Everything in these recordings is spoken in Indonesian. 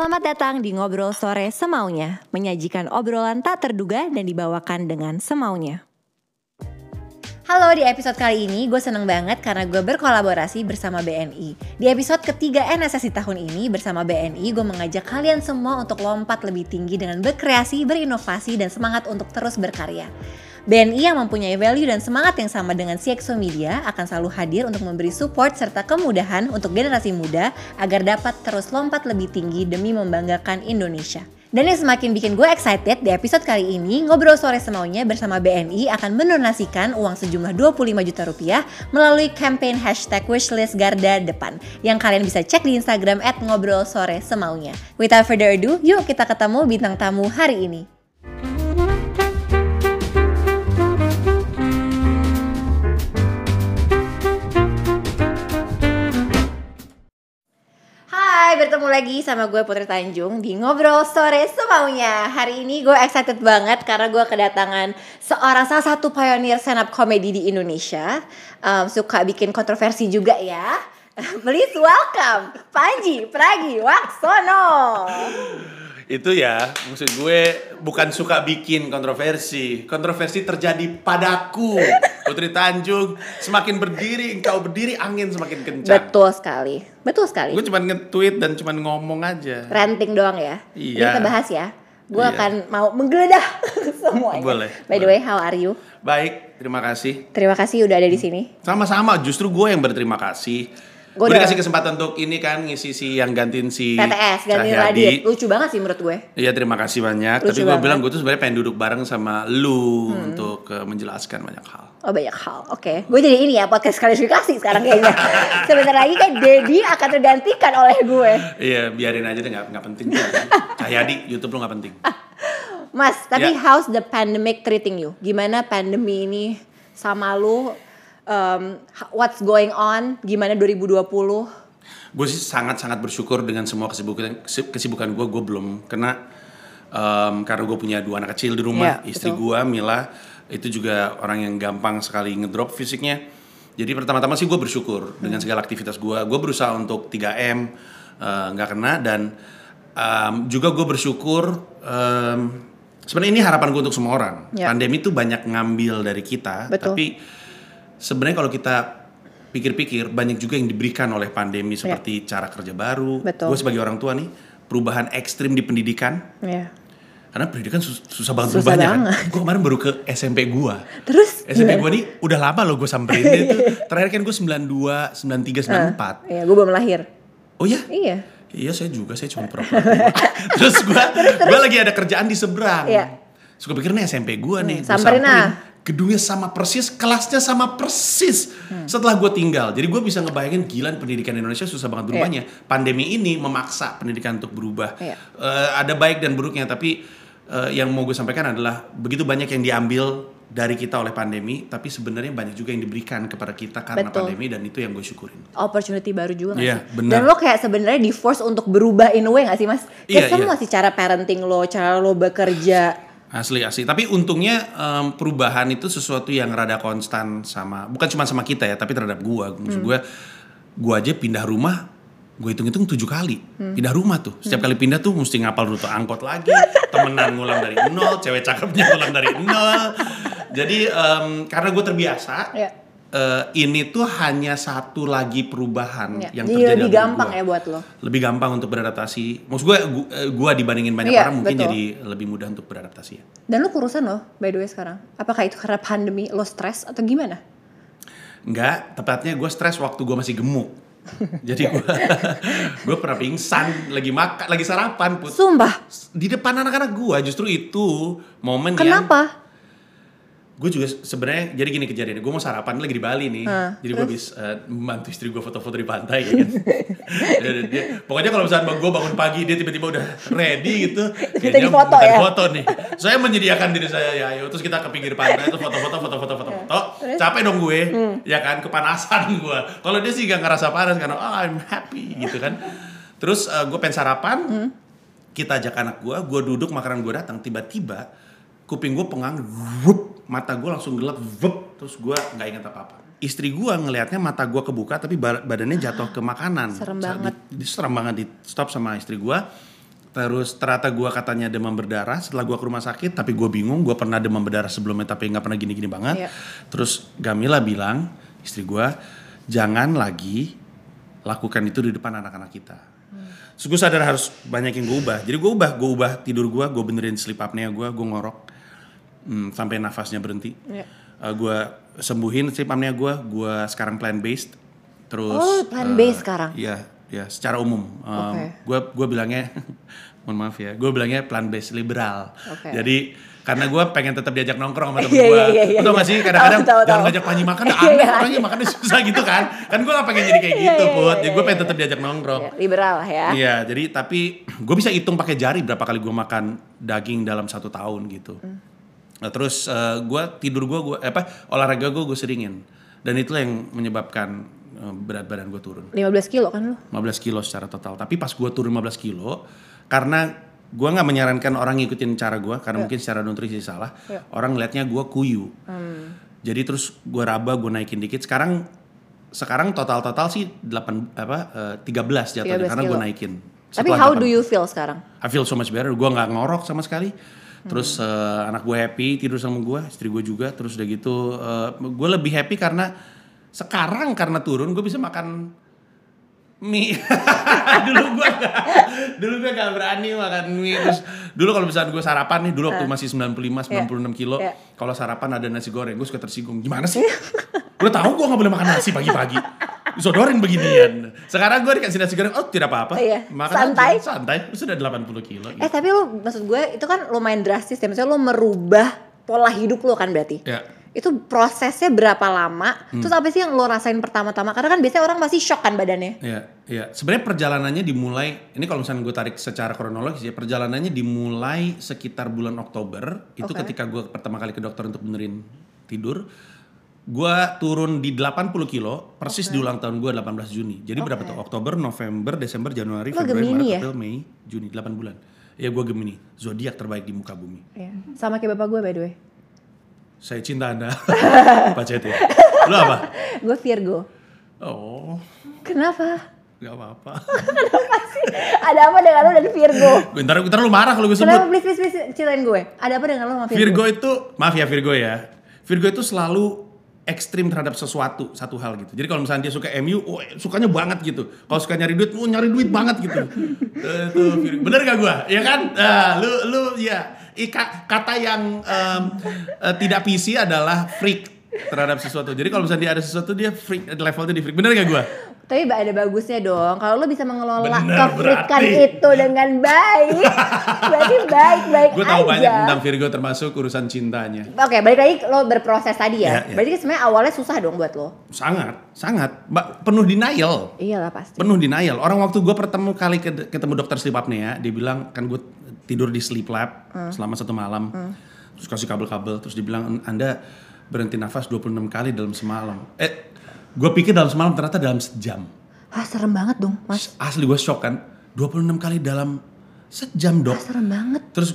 Selamat datang di Ngobrol Sore Semaunya, menyajikan obrolan tak terduga dan dibawakan dengan semaunya. Halo, di episode kali ini gue seneng banget karena gue berkolaborasi bersama BNI. Di episode ketiga NSS di tahun ini bersama BNI, gue mengajak kalian semua untuk lompat lebih tinggi dengan berkreasi, berinovasi, dan semangat untuk terus berkarya. BNI yang mempunyai value dan semangat yang sama dengan CXO Media akan selalu hadir untuk memberi support serta kemudahan untuk generasi muda agar dapat terus lompat lebih tinggi demi membanggakan Indonesia. Dan yang semakin bikin gue excited di episode kali ini, Ngobrol Sore Semaunya bersama BNI akan mendonasikan uang sejumlah 25 juta rupiah melalui campaign hashtag wishlist Garda Depan yang kalian bisa cek di Instagram at Ngobrol Sore Semaunya. Without further ado, yuk kita ketemu bintang tamu hari ini. Bertemu lagi sama gue Putri Tanjung di Ngobrol Sore Semaunya. Hari ini gue excited banget karena gue kedatangan seorang salah satu pionir stand up comedy di Indonesia. Um, Suka bikin kontroversi juga ya. Please welcome Panji Pragiwaksono itu ya maksud gue bukan suka bikin kontroversi. Kontroversi terjadi padaku Putri Tanjung. Semakin berdiri engkau berdiri angin semakin kencang. Betul sekali, betul sekali. Gue cuma nge-tweet dan cuma ngomong aja. Ranting doang ya? Iya. Ini kita bahas ya. Gue Iya. akan mau menggeledah semuanya Boleh, By the way, how are you? baik terima kasih. Terima kasih udah ada di sini. Sama-sama justru gue yang berterima kasih gue udah- dikasih kesempatan untuk ini kan ngisi si yang gantiin si PTS, ganti Cahyadi. Radit Lucu banget sih menurut gue Iya terima kasih banyak. Lucu Tapi gue bilang gue tuh sebenarnya pengen duduk bareng sama lu untuk eh, menjelaskan banyak hal. Oh banyak hal, oke. Gue jadi ini ya podcast klarifikasi sekarang kayaknya. Sebentar lagi kan Dedi akan tergantikan oleh gue. Iya biarin aja deh nggak nggak penting. Cahyadi YouTube lu nggak penting. Mas, tapi Ya. how's the pandemic treating you? Gimana pandemi ini sama lu? Um, what's going on? Gimana 2020? gue sih sangat sangat bersyukur dengan semua kesibukan kesibukan gue gue belum kena em, karena gue punya dua anak kecil di rumah Iya, istri gue Mila itu juga orang yang gampang sekali ngedrop fisiknya jadi pertama-tama sih gue bersyukur dengan segala aktivitas gue gue berusaha untuk 3 m eh, nggak kena dan em, juga gue bersyukur em, sebenarnya ini harapan gue untuk semua orang Iya. pandemi itu banyak ngambil dari kita Betul. tapi sebenarnya kalau kita pikir-pikir banyak juga yang diberikan oleh pandemi seperti cara kerja baru. Gue sebagai orang tua nih perubahan ekstrim di pendidikan Ya. karena pendidikan sus- susah banget Susah berubahnya banget. kan. Gue kemarin baru ke SMP gue. Terus? SMP gue nih udah lama loh gue samperin dia tuh. Terakhir kan gue 92, 93, 94. Iya, gue belum lahir. Oh ya? Iya. Iya saya juga, saya cuma pura-pura. Terus gue, gue lagi ada kerjaan di seberang. Iya. Terus gue pikir nih SMP gue nih. Gua samperin ah. Gedungnya sama persis, kelasnya sama persis. Hmm. Setelah gue tinggal, jadi gue bisa ngebayangin gila pendidikan Indonesia susah banget Iya. berubahnya. Pandemi ini memaksa pendidikan untuk berubah. Iya. Eh, ada baik dan buruknya, tapi eh, yang mau gue sampaikan adalah begitu banyak yang diambil dari kita oleh pandemi, tapi sebenarnya banyak juga yang diberikan kepada kita karena Betul. pandemi dan itu yang gue syukurin. opportunity baru juga gak Iya, sih? benar. Dan lo kayak sebenarnya di force untuk berubah in a way gak sih mas? Kayak semua iya. sih cara parenting lo, cara lo bekerja. Asli asli. Tapi untungnya em, perubahan itu sesuatu yang rada konstan sama bukan cuma sama kita ya, tapi terhadap gua. Maksud gua gua aja pindah rumah gue hitung-hitung tujuh kali pindah rumah tuh setiap kali pindah tuh mesti ngapal rute angkot lagi temenan ngulang dari nol cewek cakepnya ngulang dari nol jadi em, karena gue terbiasa Iya. Eh, ini tuh hanya satu lagi perubahan Ya. yang Jadi terjadi lebih gampang gua ya buat lo. lebih gampang untuk beradaptasi. Maksud gue, gu- eh, gue dibandingin banyak Iya, orang mungkin betul. jadi lebih mudah untuk beradaptasi ya. Dan lo kurusan lo by the way sekarang. Apakah itu karena pandemi lo stres atau gimana? Enggak, tepatnya gue stres waktu gue masih gemuk. jadi gue, gue pernah pingsan lagi makan, lagi sarapan put. Sumpah. Di depan anak-anak gue justru itu momen yang Kenapa? Gue juga sebenarnya jadi gini kejadiannya gue mau sarapan lagi di Bali nih. Hah, jadi gue habis eh, membantu istri gue foto-foto di pantai ya kan. Dia- dia- pokoknya kalau misalnya gue bangun pagi dia tiba-tiba udah ready gitu kayaknya difoto minta ya? foto nih. Saya menyediakan diri saya ya ayo terus kita ke pinggir pantai terus foto-foto foto-foto foto-foto. Capek dong gue ya kan kepanasan gue kalau dia sih gak ngerasa panas karena oh I'm happy gitu kan. Terus eh, gue pengen sarapan. Kita ajak anak gue, gue duduk makanan gue datang, tiba-tiba kuping gue pengang, wup, mata gue langsung gelap, wup, terus gue nggak ingat apa-apa. Istri gue ngelihatnya mata gue kebuka tapi ba- badannya jatuh ke makanan. Serem banget. Di, di- serem banget di stop sama istri gue. Terus ternyata gue katanya demam berdarah setelah gue ke rumah sakit, tapi gue bingung. Gue pernah demam berdarah sebelumnya, tapi nggak pernah gini-gini banget. Iya. Terus Gamila bilang, istri gue, jangan lagi lakukan itu di depan anak-anak kita. Terus gue sadar harus banyak yang gue ubah. Jadi gue ubah, gue ubah tidur gue, gue benerin sleep apnea gue, gue ngorok hmm, sampai nafasnya berhenti. Iya. Eh, gue sembuhin sleep apnea gue, gue sekarang plant based. Terus Oh, plant-based sekarang? Iya, ya secara umum. Um, Oke. Gue gue bilangnya, mohon maaf ya, gue bilangnya plant based liberal. Oke. Jadi karena gue pengen tetap diajak nongkrong sama temen gue. Lo tau gak iya. sih kadang-kadang jangan ngajak Panji makan, Iya, aneh iya. orangnya makannya susah gitu kan. Kan gue gak pengen jadi kayak gitu, Put. Jadi gue pengen tetap diajak nongkrong. Ya, liberal lah ya. Iya, jadi tapi gue bisa hitung pakai jari berapa kali gue makan daging dalam satu tahun gitu. Hmm. Nah, terus eh, gue tidur gue, gue apa olahraga gue gue seringin dan itulah yang menyebabkan eh, berat badan gue turun. 15 kilo kan lu? 15 kilo secara total. Tapi pas gue turun 15 kilo, karena gue nggak menyarankan orang ngikutin cara gue, karena mungkin secara nutrisi salah. Ya. Orang ngeliatnya gue kuyu. Jadi terus gue raba, gue naikin dikit. Sekarang sekarang total total sih 8 apa eh, 13 jatuhnya 13 karena gue naikin. Tapi how 8. do you feel sekarang? I feel so much better. Gue nggak ngorok sama sekali. Terus eh, anak gue happy tidur sama gue, istri gue juga. Terus udah gitu, gue lebih happy karena sekarang karena turun gue bisa makan mie. dulu gue gak, dulu gue gak berani makan mie. Terus dulu kalau misalnya gue sarapan nih, dulu waktu masih 95, 96 kilo, Iya. kalau sarapan ada nasi goreng, gue suka tersinggung. Gimana sih? Udah tahu gue gak boleh makan nasi pagi-pagi. Sodorin beginian. Sekarang gue dikasih nasi goreng, oh tidak apa-apa. Iya. Makan Santai. aja, santai. Sudah 80 kilo. gitu. Eh tapi lu maksud gue itu kan lumayan drastis ya. Maksudnya lu merubah pola hidup lu kan berarti. Ya. Itu prosesnya berapa lama? Terus apa sih yang lo rasain pertama-tama? Karena kan biasanya orang masih shock kan badannya. Iya, iya. Sebenarnya perjalanannya dimulai, ini kalau misalnya gue tarik secara kronologis ya, perjalanannya dimulai sekitar bulan Oktober. Itu Oke. ketika gue pertama kali ke dokter untuk benerin tidur. Gue turun di 80 kilo, persis di ulang tahun gue 18 Juni. Jadi berapa tuh? Oktober, November, Desember, Januari, Lo Februari, Maret, ya? April, Mei, Juni, 8 bulan. Ya gue Gemini, zodiak terbaik di muka bumi. Iya. Sama kayak bapak gue by the way. Saya cinta Anda, Pak Ceti. Lu apa? Gue Virgo. Oh, Kenapa? gak apa-apa. Ada apa dengan lo dan Virgo? Bentar, bentar lu marah kalau gue sebut. Kenapa please, please, please ceritain gue? Ada apa dengan lo sama Virgo? Virgo itu, maaf ya Virgo ya. Virgo itu selalu ekstrim terhadap sesuatu, satu hal gitu. Jadi kalau misalnya dia suka MU, oh, sukanya banget gitu. Kalau suka nyari duit, oh nyari duit banget gitu. Eh, itu Virgo. Bener gak gua? Ya kan? Ah, lu lu ya Ika, kata yang em, eh, tidak PC adalah freak terhadap sesuatu. Jadi kalau misalnya dia ada sesuatu dia freak levelnya di freak. Bener gak gua? Tapi ada bagusnya dong. Kalau lo bisa mengelola kefrikan itu dengan baik, berarti baik-baik Gue aja. tahu banyak tentang Virgo termasuk urusan cintanya. Oke, balik lagi lo berproses tadi ya. Iya, iya. Berarti sebenarnya awalnya susah dong buat lo. Sangat, sangat. Mbak, penuh denial. Iyalah pasti. penuh denial. Orang waktu gue pertama kali ke- ketemu dokter sleep apnea, dia bilang kan gue tidur di sleep lab selama satu malam, terus kasih kabel-kabel, terus dibilang anda berhenti nafas 26 kali dalam semalam. Eh, gue pikir dalam semalam ternyata dalam sejam. Ah serem banget dong, mas. Asli gue shock kan, 26 kali dalam sejam dok. Ah serem banget. Terus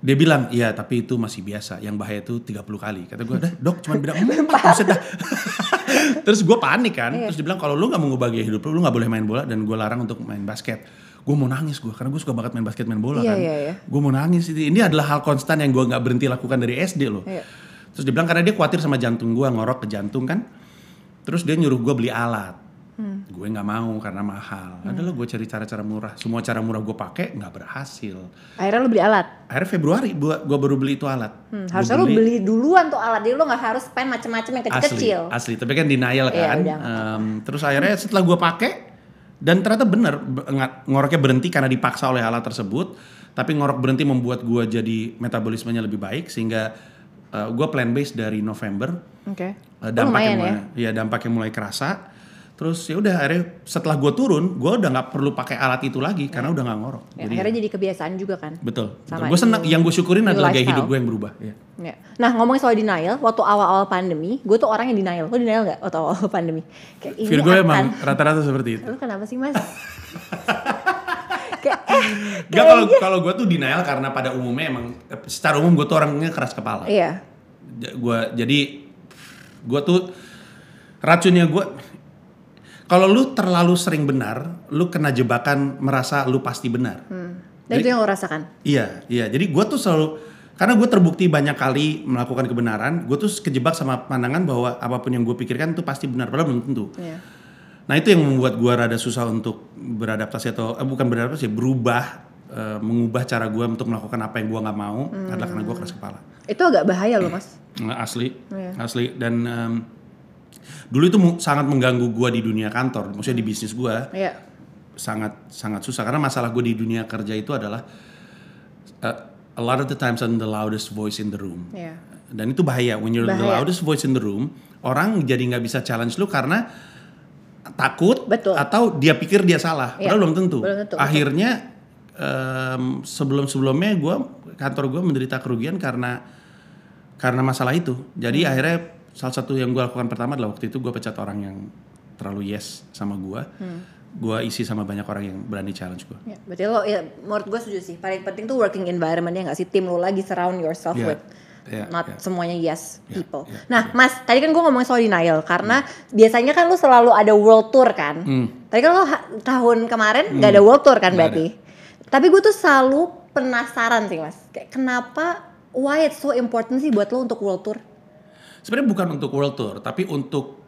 dia bilang, iya tapi itu masih biasa, yang bahaya itu 30 kali. Kata gue, dah dok cuma beda empat, buset dah. terus gue panik kan, Iya. terus dia bilang kalau lu gak mau ngubah gaya hidup lu, lu gak boleh main bola dan gue larang untuk main basket. Gue mau nangis gue, karena gue suka banget main basket, main bola Iya, kan. iya, iya. Gue mau nangis, ini ini adalah hal konstan yang gue gak berhenti lakukan dari SD loh. Iya. Terus dia bilang karena dia khawatir sama jantung gue, ngorok ke jantung kan. Terus dia nyuruh gue beli alat. Hmm. Gue nggak mau karena mahal. Adalah gue cari cara-cara murah. Semua cara murah gue pakai nggak berhasil. Akhirnya lo beli alat. Akhirnya Februari gue gua baru beli itu alat. Hmm, harusnya lo beli duluan tuh alat. Jadi lo gak harus spend macem-macem yang asli, kecil-kecil. asli. Tapi kan denial Iya, kan. udah. Em, terus akhirnya setelah gue pakai dan ternyata bener ngoroknya berhenti karena dipaksa oleh alat tersebut. Tapi ngorok berhenti membuat gue jadi metabolismenya lebih baik sehingga gue plan base dari November. Oke. Eh, Oh, dampaknya lumayan ya. mulai, ya dampaknya mulai kerasa. Terus ya udah akhirnya setelah gue turun, gue udah nggak perlu pakai alat itu lagi karena udah nggak ngorok. Ya, Jadi akhirnya jadi kebiasaan juga kan. betul. Sama Gue senang. Yang gue syukurin adalah gaya lifestyle. hidup gue yang berubah. Ya. Ya. Nah ngomongin soal denial, waktu awal-awal pandemi, gue tuh orang yang denial. Lo denial gak waktu awal pandemi? Kayak ini Virgo akan. emang rata-rata seperti itu. Lo kenapa sih mas? Kayak eh, Gak kalau kalau gue tuh denial karena pada umumnya emang secara umum gue tuh orangnya keras kepala. iya. Gua jadi gue tuh racunnya gue kalau lu terlalu sering benar, lu kena jebakan merasa lu pasti benar. Dan itu yang lo rasakan? Iya, iya. Jadi gue tuh selalu karena gue terbukti banyak kali melakukan kebenaran, gue tuh kejebak sama pandangan bahwa apa pun yang gue pikirkan itu pasti benar, padahal belum tentu. Iya. Nah itu yang membuat gue rada susah untuk beradaptasi atau eh, bukan beradaptasi, berubah, eh, mengubah cara gue untuk melakukan apa yang gue nggak mau adalah karena gue keras kepala. Itu agak bahaya loh mas. Nah, asli, Iya. asli. Dan em, dulu itu sangat mengganggu gue di dunia kantor, maksudnya di bisnis gue Iya. sangat sangat susah karena masalah gue di dunia kerja itu adalah uh, a lot of the times I'm the loudest voice in the room. Iya. Dan itu bahaya. When you're the Bahaya. loudest voice in the room, orang jadi nggak bisa challenge lu karena takut Betul. atau dia pikir dia salah. Iya. Padahal belum tentu. Belum tentu. Akhirnya sebelum sebelumnya gue kantor gue menderita kerugian karena karena masalah itu. Jadi Hmm. akhirnya salah satu yang gue lakukan pertama adalah waktu itu gue pecat orang yang terlalu yes sama gue. Hmm. Gue isi sama banyak orang yang berani challenge gue. Ya, berarti lo ya menurut gue setuju sih. Paling penting tuh working environment ya nggak sih tim lo lagi surround yourself Iya, with iya, not iya. semuanya yes Iya, people. iya, nah, Mas, tadi kan gue ngomongin soal denial karena biasanya kan lo selalu ada world tour kan. Hmm. Tadi kan lo ha- tahun kemarin nggak ada world tour kan berarti. Tapi gue tuh selalu penasaran sih Mas. Kayak kenapa why it's so important sih buat lo untuk world tour? Sebenarnya bukan untuk world tour, tapi untuk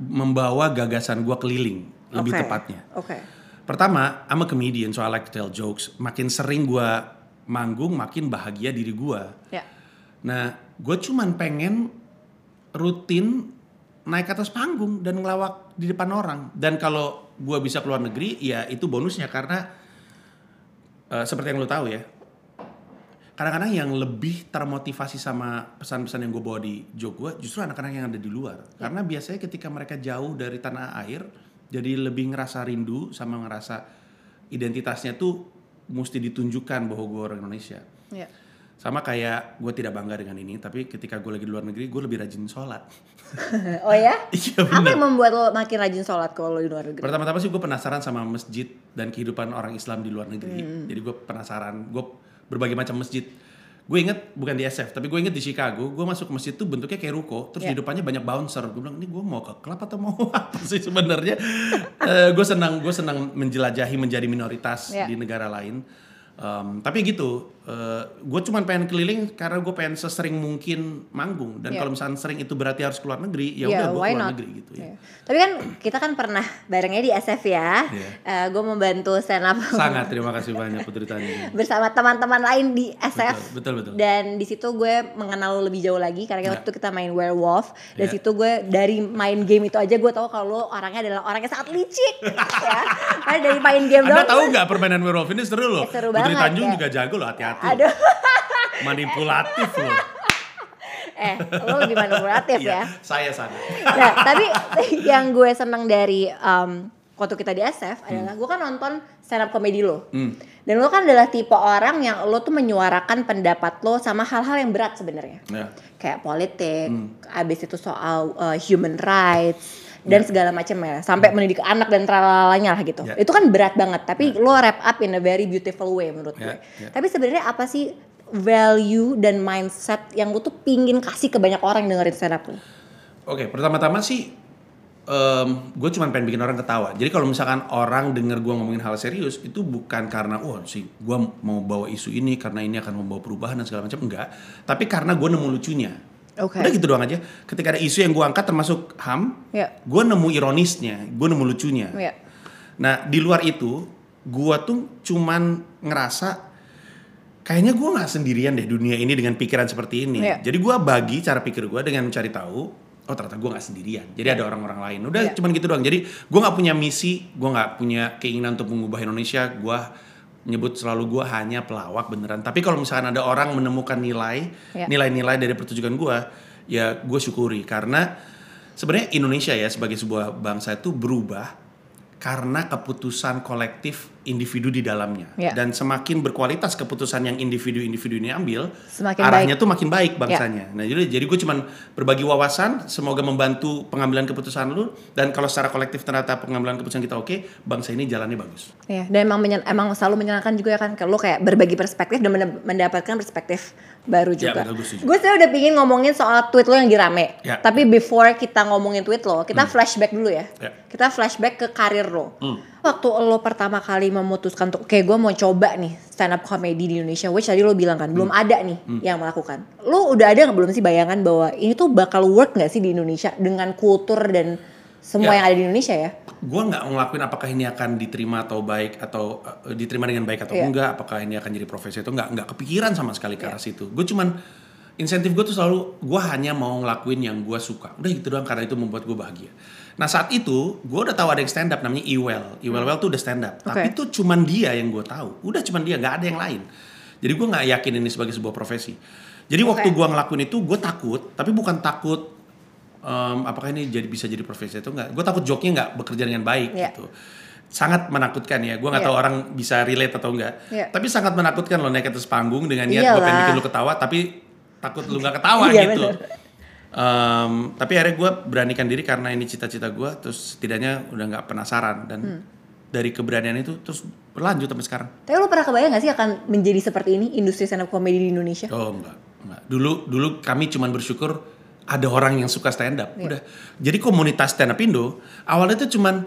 membawa gagasan gue keliling lebih Oke, tepatnya. Oke. Pertama, I'm a comedian, so I like to tell jokes. Makin sering gue manggung, makin bahagia diri gue. Ya. Nah, gue cuman pengen rutin naik ke atas panggung dan ngelawak di depan orang. Dan kalau gue bisa keluar negeri, ya itu bonusnya karena eh, seperti yang lo tahu ya. Kadang-kadang yang lebih termotivasi sama pesan-pesan yang gue bawa di joke gue justru anak-anak yang ada di luar. Karena biasanya ketika mereka jauh dari tanah air, jadi lebih ngerasa rindu sama ngerasa identitasnya tuh mesti ditunjukkan bahwa gue orang Indonesia. Ya. Sama kayak gue tidak bangga dengan ini, tapi ketika gue lagi di luar negeri, gue lebih rajin sholat. oh ya? Iya Apa yang membuat lo makin rajin sholat kalau lo di luar negeri? Pertama-tama sih gue penasaran sama masjid dan kehidupan orang Islam di luar negeri. Jadi gue penasaran, gue berbagai macam masjid. Gue inget bukan di SF, tapi gue inget di Chicago, gue masuk ke masjid tuh bentuknya kayak ruko, terus Ya. di depannya banyak bouncer. Gue bilang ini gue mau ke klub atau mau apa sih sebenarnya? gue senang, gue senang menjelajahi menjadi minoritas Ya. di negara lain. Em, tapi gitu, gue cuman pengen keliling karena gue pengen sesering mungkin manggung. Dan Ya. kalau misalnya sering itu berarti harus keluar negeri, ya Iya, udah gue keluar not? negeri gitu ya. Iya. Tapi kan kita kan pernah barengnya di SF ya. Iya. gue membantu stand up Sangat terima kasih banyak Putri Tani. bersama teman-teman lain di SF. Betul, betul, betul. Dan di situ gue mengenal lo lebih jauh lagi karena Ya. waktu kita main werewolf. Dan Ya. situ gue dari main game itu aja gue tahu kalau orangnya adalah orang yang sangat licik ya. Karena dari main game Anda doang. tahu nggak permainan werewolf ini seru loh. Eh, seru Putri banget, Tanjung ya. juga jago loh, hati-hati. Aduh. Manipulatif loh. eh, lo lebih manipulatif ya. Iya, saya sana. Nah, tapi yang gue seneng dari um, waktu kita di SF adalah gue kan nonton stand up comedy lo. Hmm. Dan lo kan adalah tipe orang yang lo tuh menyuarakan pendapat lo sama hal-hal yang berat sebenarnya. Ya. Kayak politik, Hmm. abis itu soal uh, human rights dan segala macam ya, sampai mendidik anak dan tralalanya lah gitu. Ya. Itu kan berat banget, tapi lo wrap up in a very beautiful way menurut gue. Ya, ya. Tapi sebenarnya apa sih value dan mindset yang lo tuh pingin kasih ke banyak orang yang dengerin stand up lo? Oke, pertama-tama sih gue cuma pengen bikin orang ketawa. Jadi kalau misalkan orang denger gue ngomongin hal serius itu bukan karena wah sih gue mau bawa isu ini karena ini akan membawa perubahan dan segala macam enggak. Tapi karena gue nemu lucunya. Oke. Udah gitu doang aja. Ketika ada isu yang gue angkat termasuk ham, Ya. gue nemu ironisnya, gue nemu lucunya. Ya. Nah di luar itu, gua tuh cuman ngerasa kayaknya gua nggak sendirian deh dunia ini dengan pikiran seperti ini. Iya. Jadi gua bagi cara pikir gua dengan mencari tahu, oh ternyata gua nggak sendirian. Jadi ada orang-orang lain. Udah Iya. cuman gitu doang. Jadi gua nggak punya misi, gua nggak punya keinginan untuk mengubah Indonesia. Gua nyebut selalu gua hanya pelawak beneran. Tapi kalau misalkan ada orang menemukan nilai, Iya. nilai-nilai dari pertunjukan gua, ya gue syukuri karena sebenarnya Indonesia ya sebagai sebuah bangsa itu berubah karena keputusan kolektif individu di dalamnya Ya. dan semakin berkualitas keputusan yang individu-individu ini ambil Semakin arahnya baik. tuh makin baik bangsanya nah jadi jadi gue cuman berbagi wawasan semoga membantu pengambilan keputusan lu dan kalau secara kolektif ternyata pengambilan keputusan kita oke bangsa ini jalannya bagus Iya, dan emang menyen- emang selalu menyenangkan juga ya kan kalau kayak berbagi perspektif dan mendapatkan perspektif baru Ya, juga. betul, gue sebenarnya udah pingin ngomongin soal tweet lo yang dirame. Ya. Hmm. Tapi before kita ngomongin tweet lo, kita flashback dulu ya. Ya. Kita flashback ke karir lo. Hmm. Waktu lo pertama kali memutuskan untuk kayak gue mau coba nih stand up comedy di Indonesia, which tadi lo bilang kan belum ada nih yang melakukan. Lo udah ada nggak belum sih bayangan bahwa ini tuh bakal work nggak sih di Indonesia dengan kultur dan semua Ya. yang ada di Indonesia ya? gue nggak ngelakuin apakah ini akan diterima atau baik atau eh, diterima dengan baik atau Iya. enggak apakah ini akan jadi profesi atau enggak nggak kepikiran sama sekali ke arah situ gue cuman insentif gue tuh selalu gue hanya mau ngelakuin yang gue suka udah gitu doang karena itu membuat gue bahagia nah saat itu gue udah tahu ada yang stand up namanya Iwel Iwel Well tuh udah stand up tapi Oke. tuh cuman dia yang gue tahu udah cuman dia nggak ada yang lain jadi gue nggak yakin ini sebagai sebuah profesi jadi waktu Oke. gue ngelakuin itu gue takut tapi bukan takut em, apakah ini jadi bisa jadi profesi atau enggak gue takut joknya nggak bekerja dengan baik Iya. gitu sangat menakutkan ya gue nggak Iya. tahu orang bisa relate atau enggak Iya. tapi sangat menakutkan lo naik ke atas panggung dengan niat gue pengen bikin lo ketawa tapi takut lu nggak ketawa Iya, gitu bener. Em, tapi akhirnya gue beranikan diri karena ini cita-cita gue terus setidaknya udah nggak penasaran dan Hmm. dari keberanian itu terus berlanjut sampai sekarang Tapi lo pernah kebayang gak sih akan menjadi seperti ini industri stand up comedy di Indonesia? Oh enggak, enggak. Dulu dulu kami cuman bersyukur ada orang yang suka stand up. Iya. Udah. Jadi komunitas stand up Indo awalnya itu cuman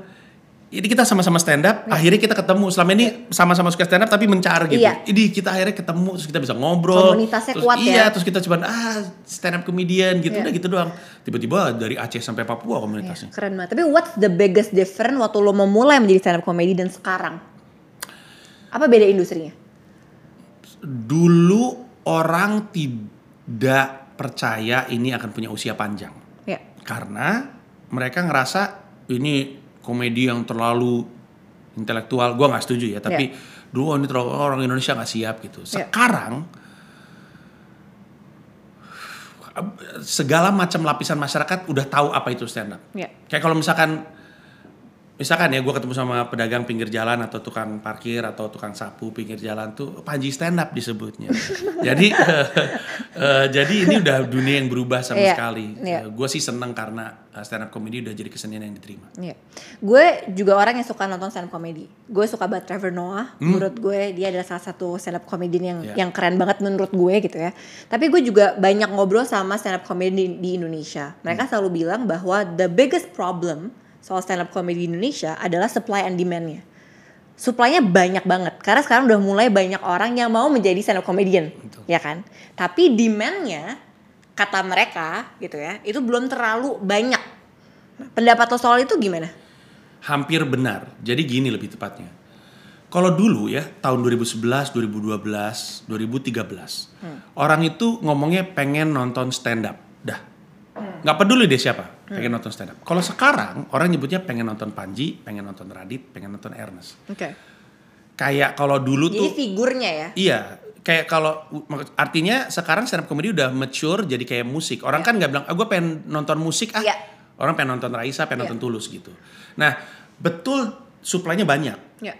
ini kita sama-sama stand up, akhirnya kita ketemu. Selama ini sama-sama suka stand up tapi mencar gitu. Iya. Ini kita akhirnya ketemu terus kita bisa ngobrol. Komunitasnya terus, kuat ya. Iya, terus kita cuman ah stand up comedian gitu Iya. udah gitu doang. Tiba-tiba dari Aceh sampai Papua Iya, komunitasnya. keren banget. Tapi what's the biggest difference waktu lo memulai menjadi stand up comedy dan sekarang? Apa beda industrinya? Dulu orang tidak percaya ini akan punya usia panjang. Ya. karena mereka ngerasa ini komedi yang terlalu intelektual gue nggak setuju ya tapi dulu ini terlalu orang Indonesia nggak siap gitu Iya. sekarang segala macam lapisan masyarakat udah tahu apa itu stand up Ya. kayak kalau misalkan misalkan ya gue ketemu sama pedagang pinggir jalan atau tukang parkir atau tukang sapu pinggir jalan tuh Panji stand up disebutnya jadi eh, jadi ini udah dunia yang berubah sama Iya, sekali iya. gue sih seneng karena stand up comedy udah jadi kesenian yang diterima Iya. Gue juga orang yang suka nonton stand up comedy. Gue suka banget Trevor Noah. Menurut gue dia adalah salah satu stand up comedian yang Hmm. Iya. yang keren banget menurut gue gitu ya. Tapi gue juga banyak ngobrol sama stand up comedy di, di Indonesia. Hmm. Mereka selalu bilang bahwa the biggest problem soal stand up comedy di Indonesia adalah supply and demand-nya. Supply-nya banyak banget karena sekarang udah mulai banyak orang yang mau menjadi stand up comedian, Betul. ya kan? Tapi demand-nya kata mereka gitu ya, itu belum terlalu banyak. Pendapat lo soal itu gimana? hampir benar jadi gini lebih tepatnya kalau dulu ya tahun 2011 2012 2013 orang itu ngomongnya pengen nonton stand up dah nggak peduli deh siapa pengen nonton stand up kalau sekarang orang nyebutnya pengen nonton Panji pengen nonton Radit pengen nonton Ernest Oke. kayak kalau dulu Jadi tuh figurnya ya. Iya, kayak kalau artinya sekarang stand up comedy udah mature jadi kayak musik. Orang kan nggak bilang, ah, gue pengen nonton musik ah. Iya. Orang pengen nonton Raisa, pengen Iya. nonton Tulus gitu. Nah, betul suplainya banyak, Ya.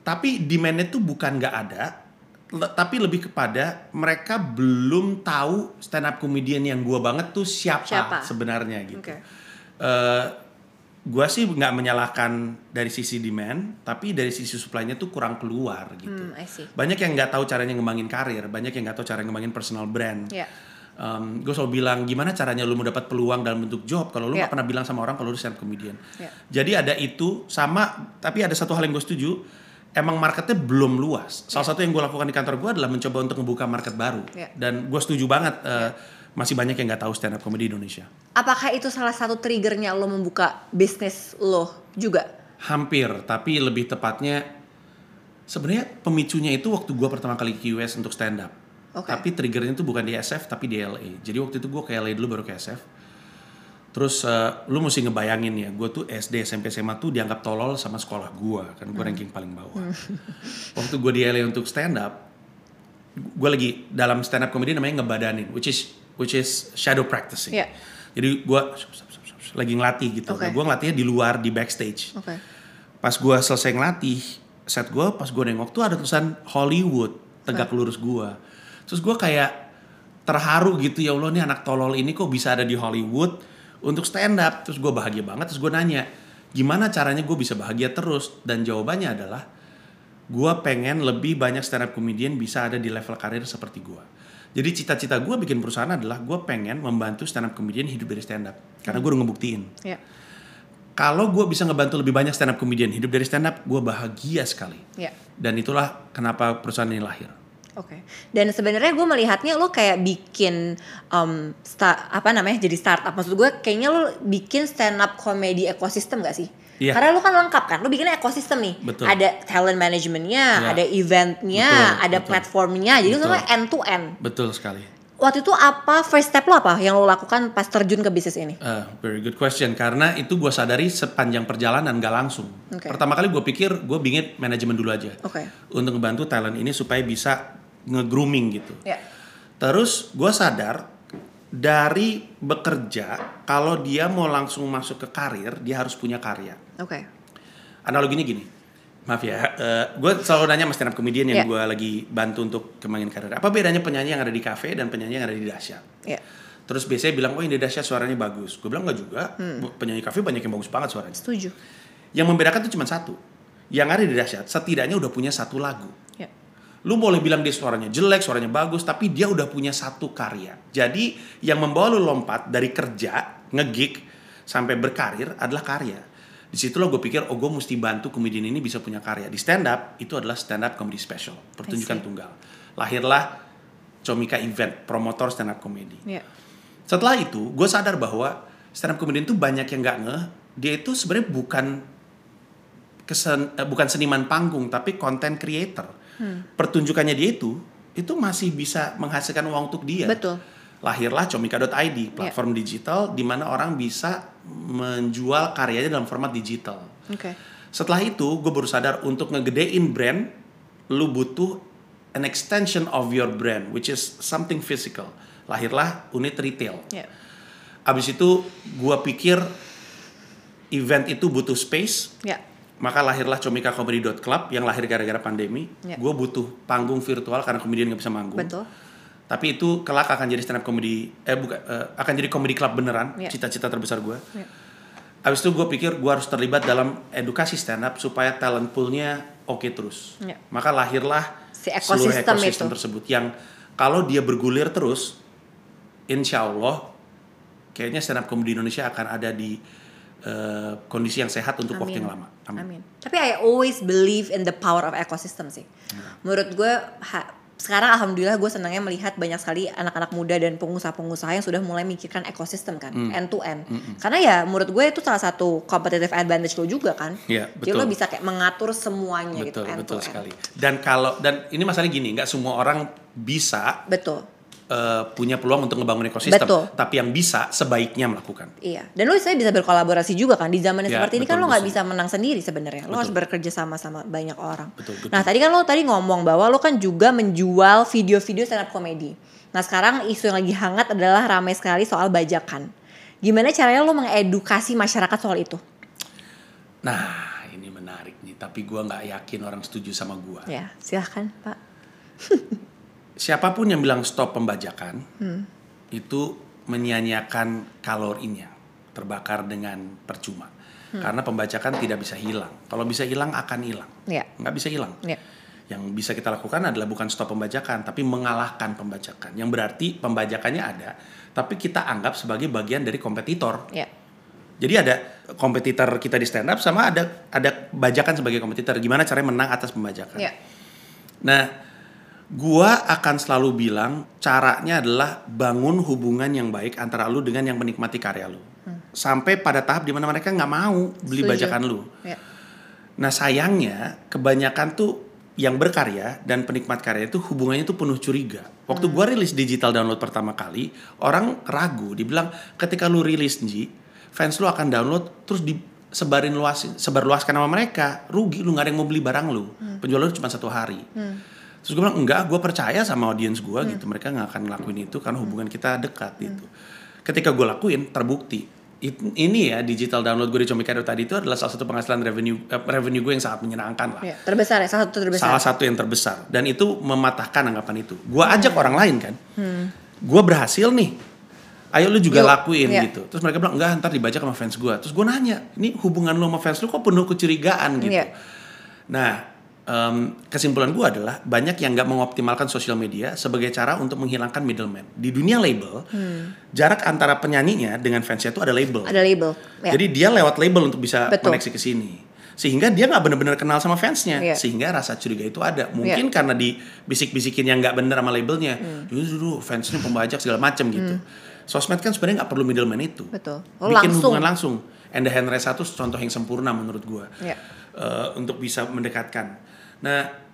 tapi demandnya tuh bukan nggak ada, tapi lebih kepada mereka belum tahu stand up comedian yang gua banget tuh siapa, Siapa? sebenarnya gitu. Oke. Eh, gua sih nggak menyalahkan dari sisi demand, tapi dari sisi supply-nya tuh kurang keluar gitu. Hmm. Banyak yang nggak tahu caranya ngembangin karir, banyak yang nggak tahu cara ngembangin personal brand. Ya. gue selalu bilang gimana caranya lu mau dapat peluang dalam bentuk job kalau lu nggak pernah bilang sama orang kalau lu stand up comedian. Ya. Jadi ada itu sama tapi ada satu hal yang gue setuju emang marketnya belum luas. Salah satu yang gue lakukan di kantor gue adalah mencoba untuk membuka market baru Ya. dan gue setuju banget eh, masih banyak yang nggak tahu stand up comedy di Indonesia. Apakah itu salah satu triggernya lo membuka bisnis lo juga? Hampir, tapi lebih tepatnya sebenarnya pemicunya itu waktu gue pertama kali ke US untuk stand up. Oke. Tapi triggernya itu bukan di SF tapi di LA. Jadi waktu itu gue ke LA dulu baru ke SF. Terus eh, lu mesti ngebayangin ya, gue tuh SD, SMP, SMA tuh dianggap tolol sama sekolah gue, kan gue ranking paling bawah. waktu gue di LA untuk stand up, gue lagi dalam stand up comedy namanya ngebadanin, which is which is shadow practicing. Iya. Jadi gue lagi ngelatih gitu. Oke. Nah, gue ngelatihnya di luar di backstage Oke. pas gue selesai ngelatih set gue pas gue nengok tuh ada tulisan Hollywood tegak lurus gue terus gue kayak terharu gitu ya Allah nih anak tolol ini kok bisa ada di Hollywood untuk stand up terus gue bahagia banget terus gue nanya gimana caranya gue bisa bahagia terus dan jawabannya adalah gue pengen lebih banyak stand up comedian bisa ada di level karir seperti gue jadi cita-cita gue bikin perusahaan adalah gue pengen membantu stand up comedian hidup dari stand up karena gue udah ngebuktiin Ya. kalau gue bisa ngebantu lebih banyak stand up comedian hidup dari stand up, gue bahagia sekali. Ya. Dan itulah kenapa perusahaan ini lahir. Oke. Dan sebenarnya gue melihatnya lo kayak bikin um, sta- apa namanya jadi startup. Maksud gue kayaknya lo bikin stand up comedy ekosistem gak sih? Iya. Karena lo kan lengkap kan, lo bikinnya ekosistem nih. Betul. Ada talent managementnya, Iya. ada eventnya, Betul, ada betul. platformnya. Jadi Betul. semua end to end. Betul sekali. Waktu itu apa first step lo apa yang lo lakukan pas terjun ke bisnis ini? Uh, very good question karena itu gue sadari sepanjang perjalanan gak langsung. Oke. Pertama kali gue pikir gue bingit manajemen dulu aja Oke. untuk ngebantu talent ini supaya bisa nge-grooming gitu. Ya. Terus gue sadar dari bekerja kalau dia mau langsung masuk ke karir dia harus punya karya. Oke. Analoginya gini, maaf ya, gue selalu nanya sama stand up comedian yang Iya. gue lagi bantu untuk kembangin karir. Apa bedanya penyanyi yang ada di kafe dan penyanyi yang ada di dahsyat? Ya. Terus biasanya bilang, oh ini dahsyat suaranya bagus. Gue bilang enggak juga, Hmm. penyanyi kafe banyak yang bagus banget suaranya. Setuju. Yang membedakan itu cuma satu. Yang ada di dahsyat, setidaknya udah punya satu lagu. Lu boleh bilang dia suaranya jelek, suaranya bagus, tapi dia udah punya satu karya. Jadi yang membawa lu lompat dari kerja, ngegig, sampai berkarir adalah karya. Di situ lo gue pikir, oh gue mesti bantu komedian ini bisa punya karya. Di stand up, itu adalah stand up comedy special. Pertunjukan tunggal. Lahirlah Comika Event, promotor stand up comedy. Ya. Setelah itu, gue sadar bahwa stand up comedian itu banyak yang nggak ngeh. Dia itu sebenarnya bukan kesen, eh, bukan seniman panggung, tapi content creator. Pertunjukannya dia itu, itu masih bisa menghasilkan uang untuk dia. Betul. Lahirlah comika.id, platform digital di mana orang bisa menjual karyanya dalam format digital. Oke. Setelah itu, gue baru sadar untuk ngegedein brand, lu butuh an extension of your brand, which is something physical. Lahirlah unit retail. Ya. Abis itu, gue pikir event itu butuh space, Ya. Maka lahirlah comikacomedy.club yang lahir gara-gara pandemi. Ya. Gue butuh panggung virtual karena komedian nggak bisa manggung. Betul. Tapi itu kelak akan jadi stand up comedy, eh bukan, eh, akan jadi comedy club beneran. Ya. Cita-cita terbesar gue. Ya. Abis itu gue pikir gue harus terlibat dalam edukasi stand up supaya talent poolnya oke terus. Ya. Maka lahirlah Si seluruh ekosistem ekosistem itu. tersebut yang kalau dia bergulir terus, insya Allah kayaknya stand up comedy Indonesia akan ada di eh, kondisi yang sehat untuk waktu yang lama. Amin. Tapi I always believe in the power of ecosystem sih. Menurut gue ha- sekarang alhamdulillah gue senangnya melihat banyak sekali anak-anak muda dan pengusaha-pengusaha yang sudah mulai mikirkan ekosistem kan, Hmm. end to end. Karena ya menurut gue itu salah satu competitive advantage lo juga kan. Jadi betul. lo bisa kayak mengatur semuanya gitu Betul, end betul to end. sekali. Dan kalau dan ini masalahnya gini, nggak semua orang bisa Betul. Eh, punya peluang untuk ngebangun ekosistem. Betul. Tapi yang bisa sebaiknya melakukan. Iya, dan lo saya bisa berkolaborasi juga kan di zaman Ya, seperti ini kan betul, lo nggak bisa menang sendiri sebenarnya. Lo harus bekerja sama sama banyak orang. Betul, betul. Nah tadi kan lo tadi ngomong bahwa lo kan juga menjual video-video stand up comedy. Nah sekarang isu yang lagi hangat adalah ramai sekali soal bajakan. Gimana caranya lo mengedukasi masyarakat soal itu? Nah, ini menarik nih. Tapi gua nggak yakin orang setuju sama gua. Ya silahkan Pak. Siapa pun yang bilang stop pembajakan, Hmm. itu menyia-nyiakan kalorinya, terbakar dengan percuma. Hmm. Karena pembajakan tidak bisa hilang. Kalau bisa hilang akan hilang. Ya. Nggak bisa hilang. Ya. Yang bisa kita lakukan adalah bukan stop pembajakan, tapi mengalahkan pembajakan. Yang berarti pembajakannya ada, tapi kita anggap sebagai bagian dari kompetitor. Ya. Jadi ada kompetitor kita di stand up sama ada ada bajakan sebagai kompetitor. Gimana caranya menang atas pembajakan? Ya. Nah, gua akan selalu bilang caranya adalah bangun hubungan yang baik antara lu dengan yang menikmati karya lu. Sampai pada tahap di mana mereka nggak mau beli Setuju. bajakan lu. Ya. Nah sayangnya kebanyakan tuh yang berkarya dan penikmat karya itu hubungannya tuh penuh curiga. Waktu gua rilis digital download pertama kali, orang ragu, dibilang ketika lu rilis Nji, fans lu akan download terus disebarin luasin, sebarluaskan sama mereka, rugi lu nggak ada yang mau beli barang lu. Penjualan lu cuma satu hari. Terus gue bilang enggak, gue percaya sama audiens gue gitu, mereka nggak akan ngelakuin itu karena hubungan kita dekat gitu. Ketika gue lakuin, terbukti. It- ini ya digital download gue di Comikado tadi itu adalah salah satu penghasilan revenue eh, revenue gue yang sangat menyenangkan lah. Ya. Terbesar ya, salah satu terbesar. salah satu yang terbesar. Dan itu mematahkan anggapan itu. Gue ajak orang lain kan? Gue berhasil nih. Ayo lu juga Yuk, lakuin iya. gitu. Terus mereka bilang enggak ntar dibaca sama fans gue terus gue nanya ini hubungan lu sama fans lu kok penuh kecurigaan gitu? Iya. nah um, kesimpulan gue adalah banyak yang nggak mengoptimalkan sosial media sebagai cara untuk menghilangkan middleman. Di dunia label, hmm. jarak antara penyanyinya dengan fansnya itu ada label. Ada label. Ya. Jadi dia lewat label untuk bisa Betul. koneksi ke sini. Sehingga dia nggak benar-benar kenal sama fansnya, yeah. sehingga rasa curiga itu ada. Mungkin yeah. karena di bisik-bisikin yang nggak benar sama labelnya, hmm. dulu fansnya pembajak segala macam gitu. Hmm. Sosmed kan sebenarnya nggak perlu middleman itu. Betul. Oh, Bikin langsung. hubungan langsung. And the hand race satu contoh yang sempurna menurut gue. Yeah. Uh, untuk bisa mendekatkan Nah,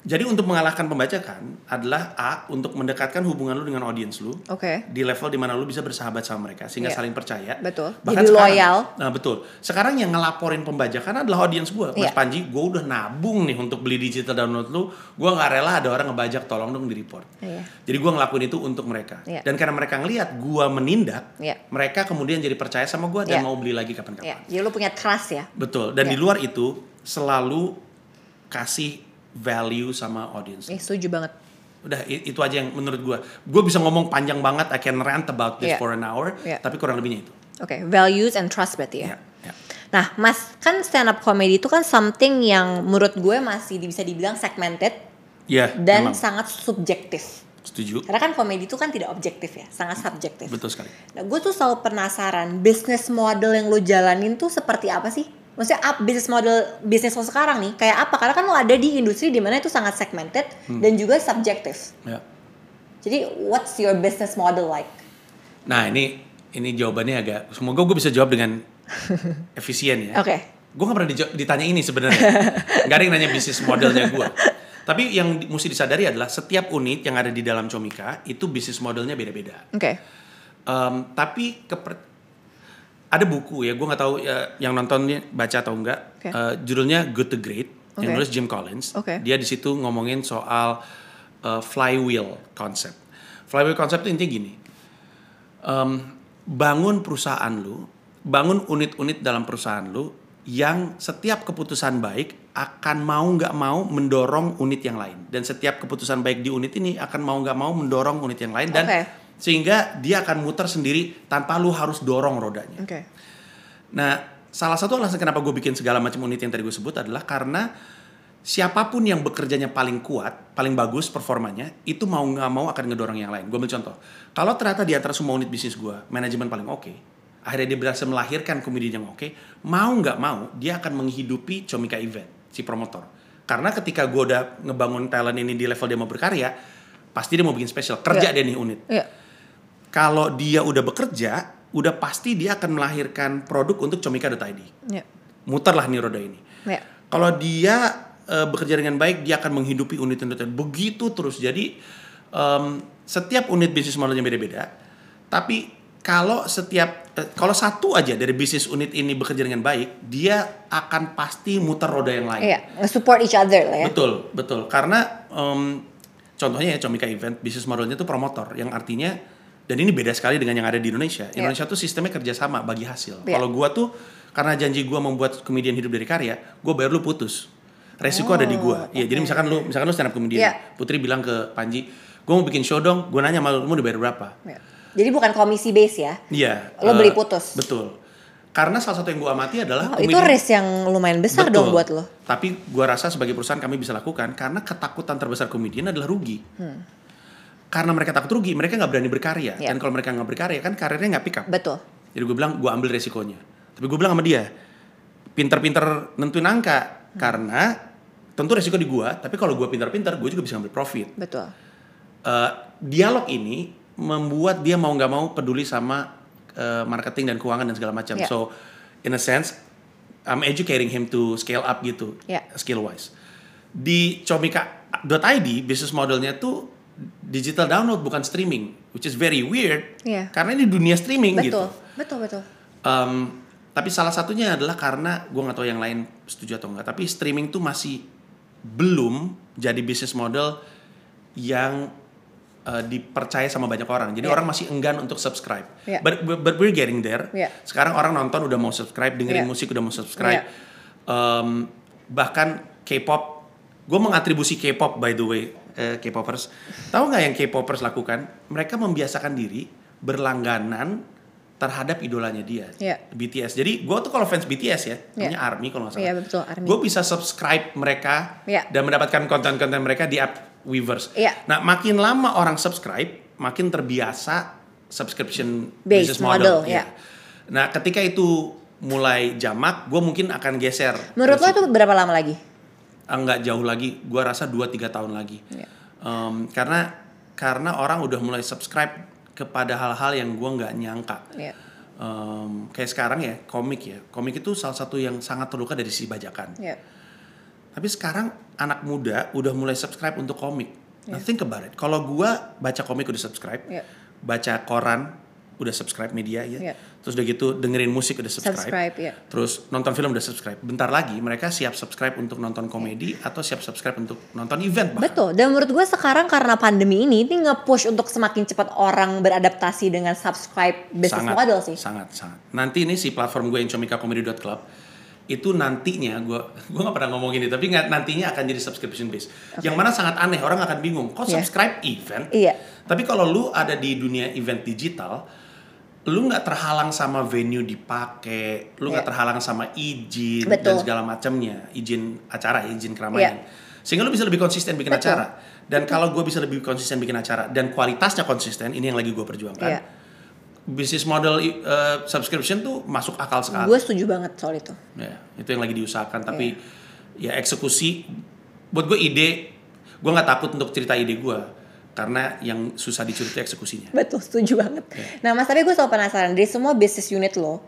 jadi untuk mengalahkan pembajakan adalah A untuk mendekatkan hubungan lu dengan audiens lu. Oke. Okay. Di level di mana lu bisa bersahabat sama mereka sehingga yeah. saling percaya. Betul. Bahkan Jadi sekarang, loyal. Nah betul. Sekarang yang ngelaporin pembajakan adalah audiens gue. Mas yeah. Panji, gue udah nabung nih untuk beli digital download lu. Gue nggak rela ada orang ngebajak, tolong dong di report. Yeah. Jadi gue ngelakuin itu untuk mereka. Yeah. Dan karena mereka ngelihat gue menindak, yeah. mereka kemudian jadi percaya sama gue dan yeah. mau beli lagi kapan-kapan. Yeah. Jadi lu punya trust ya. Betul. Dan yeah. di luar itu selalu kasih value sama audience. Eh, setuju banget. Udah itu aja yang menurut gue. Gue bisa ngomong panjang banget, I can rant about this yeah. for an hour, yeah. tapi kurang lebihnya itu. Oke, okay. values and trust berarti ya. Yeah. Yeah. Nah, Mas, kan stand up comedy itu kan something yang menurut gue masih bisa dibilang segmented. Yeah, dan memang. sangat subjektif. Setuju. Karena kan komedi itu kan tidak objektif ya, sangat subjektif. Betul sekali. Nah, gue tuh selalu penasaran, business model yang lo jalanin tuh seperti apa sih? Maksudnya up bisnis model bisnis lo sekarang nih kayak apa karena kan lo ada di industri di mana itu sangat segmented hmm. dan juga subjektif ya. jadi what's your business model like nah ini ini jawabannya agak semoga gue bisa jawab dengan efisien ya oke okay. gue gak pernah ditanya ini sebenarnya gak ada yang nanya bisnis modelnya gue tapi yang mesti disadari adalah setiap unit yang ada di dalam Comika itu bisnis modelnya beda-beda oke okay. um, tapi keper ada buku ya gue nggak tahu ya, yang nontonnya baca atau enggak okay. uh, judulnya Good to Great okay. yang nulis Jim Collins okay. dia di situ ngomongin soal uh, flywheel concept flywheel concept itu intinya gini um, bangun perusahaan lu bangun unit-unit dalam perusahaan lu yang setiap keputusan baik akan mau nggak mau mendorong unit yang lain dan setiap keputusan baik di unit ini akan mau nggak mau mendorong unit yang lain dan okay sehingga dia akan muter sendiri tanpa lu harus dorong rodanya. Okay. Nah, salah satu alasan kenapa gue bikin segala macam unit yang tadi gue sebut adalah karena siapa pun yang bekerjanya paling kuat, paling bagus performanya, itu mau nggak mau akan ngedorong yang lain. Gue ambil contoh. Kalau ternyata di antara semua unit bisnis gue, manajemen paling oke, okay, akhirnya dia berhasil melahirkan komedian yang oke, okay, mau nggak mau dia akan menghidupi Comika Event, si promotor. Karena ketika gue udah ngebangun talent ini di level dia mau berkarya, pasti dia mau bikin spesial, kerja yeah. dia nih unit. Yeah kalau dia udah bekerja, udah pasti dia akan melahirkan produk untuk comika.id. Yeah. Muterlah nih roda ini. Yeah. Kalau dia uh, bekerja dengan baik, dia akan menghidupi unit-unit begitu terus. Jadi um, setiap unit bisnis modelnya beda-beda. Tapi kalau setiap uh, kalau satu aja dari bisnis unit ini bekerja dengan baik, dia akan pasti muter roda yang lain. Iya, yeah. support each other lah ya. Betul, betul. Karena um, contohnya ya Comika Event bisnis modelnya itu promotor, yang artinya dan ini beda sekali dengan yang ada di Indonesia. Yeah. Indonesia tuh sistemnya kerjasama bagi hasil. Yeah. Kalau gua tuh karena janji gua membuat komedian hidup dari karya, gua bayar lu putus. Resiko oh, ada di gua. Iya, okay. jadi misalkan lu misalkan lu stand up komedian, yeah. Putri bilang ke Panji, gua mau bikin show dong, gua nanya malu lu mau dibayar berapa? Yeah. Jadi bukan komisi base ya? Iya. Lo uh, beli putus. Betul. Karena salah satu yang gue amati adalah oh, itu risk yang lumayan besar betul, dong buat lo. Tapi gue rasa sebagai perusahaan kami bisa lakukan karena ketakutan terbesar komedian adalah rugi. Hmm karena mereka takut rugi, mereka nggak berani berkarya. Yeah. Dan kalau mereka nggak berkarya, kan karirnya nggak pick up. Betul. Jadi gue bilang, gue ambil resikonya. Tapi gue bilang sama dia, pinter-pinter nentuin angka. Hmm. Karena tentu resiko di gue, tapi kalau gue pinter-pinter, gue juga bisa ngambil profit. Betul. Uh, dialog ini membuat dia mau nggak mau peduli sama uh, marketing dan keuangan dan segala macam. Yeah. So, in a sense, I'm educating him to scale up gitu, yeah. skill wise. Di comika.id, business modelnya tuh digital download bukan streaming, which is very weird. Yeah. Karena ini dunia streaming betul, gitu. Betul, betul, Um, tapi salah satunya adalah karena gue nggak tahu yang lain setuju atau enggak. Tapi streaming tuh masih belum jadi bisnis model yang uh, dipercaya sama banyak orang. Jadi yeah. orang masih enggan untuk subscribe. Yeah. But, but we're getting there. Yeah. Sekarang orang nonton udah mau subscribe, dengerin yeah. musik udah mau subscribe. Yeah. Um, bahkan K-pop, gue mengatribusi K-pop by the way uh, K-popers. Tahu nggak yang K-popers lakukan? Mereka membiasakan diri berlangganan terhadap idolanya dia, Iya. BTS. Jadi gue tuh kalau fans BTS ya, namanya ARMY kalau nggak salah. Iya, betul, ARMY. Gue bisa subscribe mereka Iya. dan mendapatkan konten-konten mereka di app Weverse. Iya. Nah, makin lama orang subscribe, makin terbiasa subscription Based business model. model, iya. Nah, ketika itu mulai jamak, gue mungkin akan geser. Menurut lo itu berapa lama lagi? Ah, nggak jauh lagi, gue rasa 2-3 tahun lagi. Iya. Em, karena karena orang udah mulai subscribe kepada hal-hal yang gue nggak nyangka. Iya. Em, kayak sekarang ya komik ya, komik itu salah satu yang sangat terluka dari sisi bajakan. Iya. Tapi sekarang anak muda udah mulai subscribe untuk komik. Nah think about it, kalau gue baca komik udah subscribe, Iya. baca koran udah subscribe media ya, Iya. terus udah gitu dengerin musik udah subscribe, Subscribe, iya. terus nonton film udah subscribe. Bentar lagi mereka siap subscribe untuk nonton komedi atau siap subscribe untuk nonton event bahkan. Betul. Dan menurut gue sekarang karena pandemi ini ini nge-push untuk semakin cepat orang beradaptasi dengan subscribe business sangat, model sih. Sangat, sangat. Nanti ini si platform gue yang comicacomedy.club itu nantinya gue gue nggak pernah ngomong ini tapi nantinya akan jadi subscription base. Yang mana sangat aneh orang akan bingung kok Iya. subscribe event. Iya. Tapi kalau lu ada di dunia event digital, lu nggak terhalang sama venue dipakai, lu nggak Iya. terhalang sama izin Betul. dan segala macamnya, izin acara, izin keramaian. Sehingga lu bisa lebih konsisten bikin. Betul. acara. Dan kalau gue bisa lebih konsisten bikin acara dan kualitasnya konsisten, ini yang lagi gue perjuangkan Iya. bisnis model uh, subscription tuh masuk akal sekali. Gue setuju banget soal itu. Ya, itu yang lagi diusahakan. Tapi Iya. ya eksekusi, buat gue ide, gue nggak takut untuk cerita ide gue karena yang susah dicuri itu eksekusinya. Betul, setuju banget. Iya. Nah, Mas, tapi gue selalu penasaran dari semua bisnis unit lo,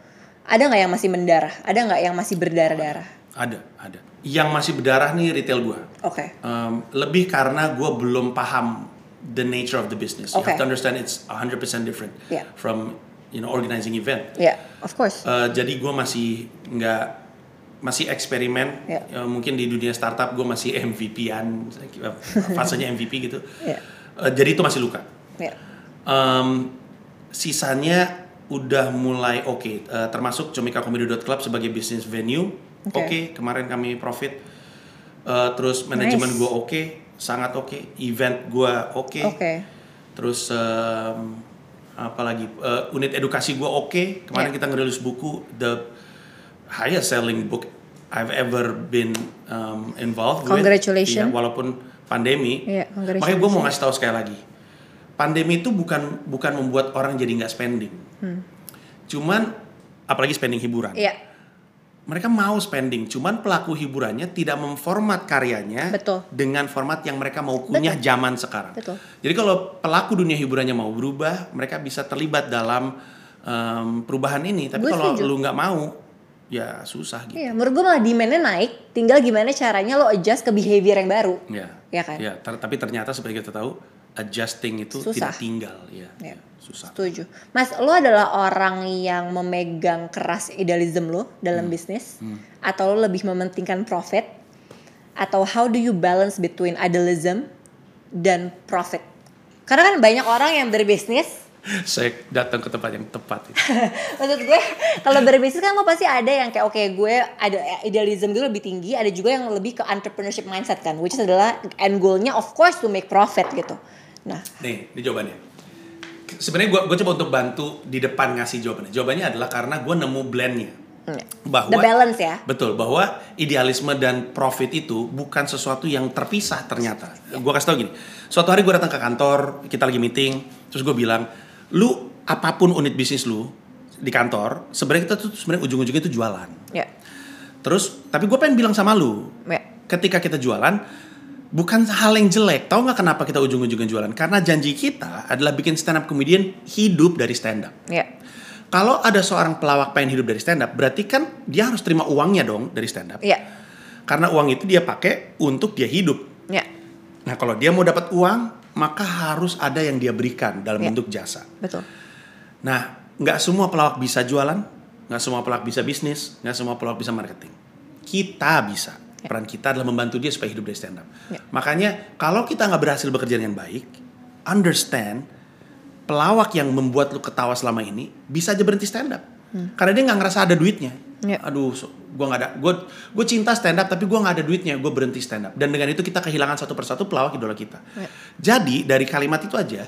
ada nggak yang masih mendarah? Ada nggak yang masih berdarah-darah? Ada, ada. Yang masih berdarah nih retail gue. Oke. Um, lebih karena gue belum paham the nature of the business. You Okay. have to understand it's 100% different Yeah. from you know organizing event. Ya, of course. Uh, jadi gue masih nggak masih eksperimen Ya. Uh, mungkin di dunia startup gue masih MVP-an fasenya MVP gitu Ya. Uh, jadi itu masih luka Ya. Um, sisanya udah mulai oke Uh, termasuk comicacomedy.club sebagai business venue oke Oke. kemarin kami profit Uh, terus manajemen Nice. gue oke sangat oke event gue oke Oke. terus um, apa lagi Uh, unit edukasi gue oke kemarin Yeah. kita ngerilis buku the highest selling book I've ever been um, involved with Congratulations. Iya, walaupun pandemi congratulations. makanya gue mau ngasih tahu sekali lagi pandemi itu bukan bukan membuat orang jadi nggak spending cuman apalagi spending hiburan Iya, mereka mau spending, cuman pelaku hiburannya tidak memformat karyanya Betul. dengan format yang mereka mau kunyah zaman sekarang. Betul. Jadi kalau pelaku dunia hiburannya mau berubah, mereka bisa terlibat dalam em, perubahan ini. Tapi kalau lu nggak mau, ya susah gitu. iya. Menurut gue malah demand-nya naik, tinggal gimana caranya lo adjust ke behavior yang baru. Ya. Iya kan? Ya, ter- tapi ternyata seperti kita tahu, adjusting itu Susah. tidak tinggal, ya. Ya. Susah. Setuju. Mas, lo adalah orang yang memegang keras idealism lo dalam Hmm. bisnis? Atau lo lebih mementingkan profit? Atau how do you balance between idealism dan profit? Karena kan banyak orang yang berbisnis, Saya datang ke tempat yang tepat. itu. maksud gue kalau berbisnis kan lo pasti ada yang kayak oke gue ada idealism gue lebih tinggi, ada juga yang lebih ke entrepreneurship mindset kan, which is adalah end goalnya of course to make profit gitu. Nah, Nih, ini jawabannya. Sebenarnya gue gue coba untuk bantu di depan ngasih jawabannya. Jawabannya adalah karena gue nemu blendnya. Bahwa the balance ya. Betul, bahwa idealisme dan profit itu bukan sesuatu yang terpisah ternyata. Gue kasih tau gini, suatu hari gue datang ke kantor, kita lagi meeting, terus gue bilang, lu apa pun unit bisnis lu di kantor, sebenarnya kita tuh sebenarnya ujung-ujungnya itu jualan. Ya. Terus, tapi gue pengen bilang sama lu, Ya. ketika kita jualan, bukan hal yang jelek. Tahu nggak kenapa kita ujung-ujungnya jualan? Karena janji kita adalah bikin stand up comedian hidup dari stand up. Ya. Kalau ada seorang pelawak pengen hidup dari stand up, berarti kan dia harus terima uangnya dong dari stand up. Ya. Karena uang itu dia pakai untuk dia hidup. Ya. Nah, kalau dia mau dapat uang, maka harus ada yang dia berikan dalam Ya. bentuk jasa. Betul. Nah, nggak semua pelawak bisa jualan, nggak semua pelawak bisa bisnis, nggak semua pelawak bisa marketing. Kita bisa. Peran kita adalah membantu dia supaya hidup dari stand up. Ya. Makanya kalau kita nggak berhasil bekerja dengan baik, understand pelawak yang membuat lu ketawa selama ini bisa aja berhenti stand up. Karena dia nggak ngerasa ada duitnya. Ya. Aduh, so, gue nggak ada, gue gue cinta stand up tapi gue nggak ada duitnya, gue berhenti stand up. Dan dengan itu kita kehilangan satu persatu pelawak idola kita. Ya. Jadi dari kalimat itu aja,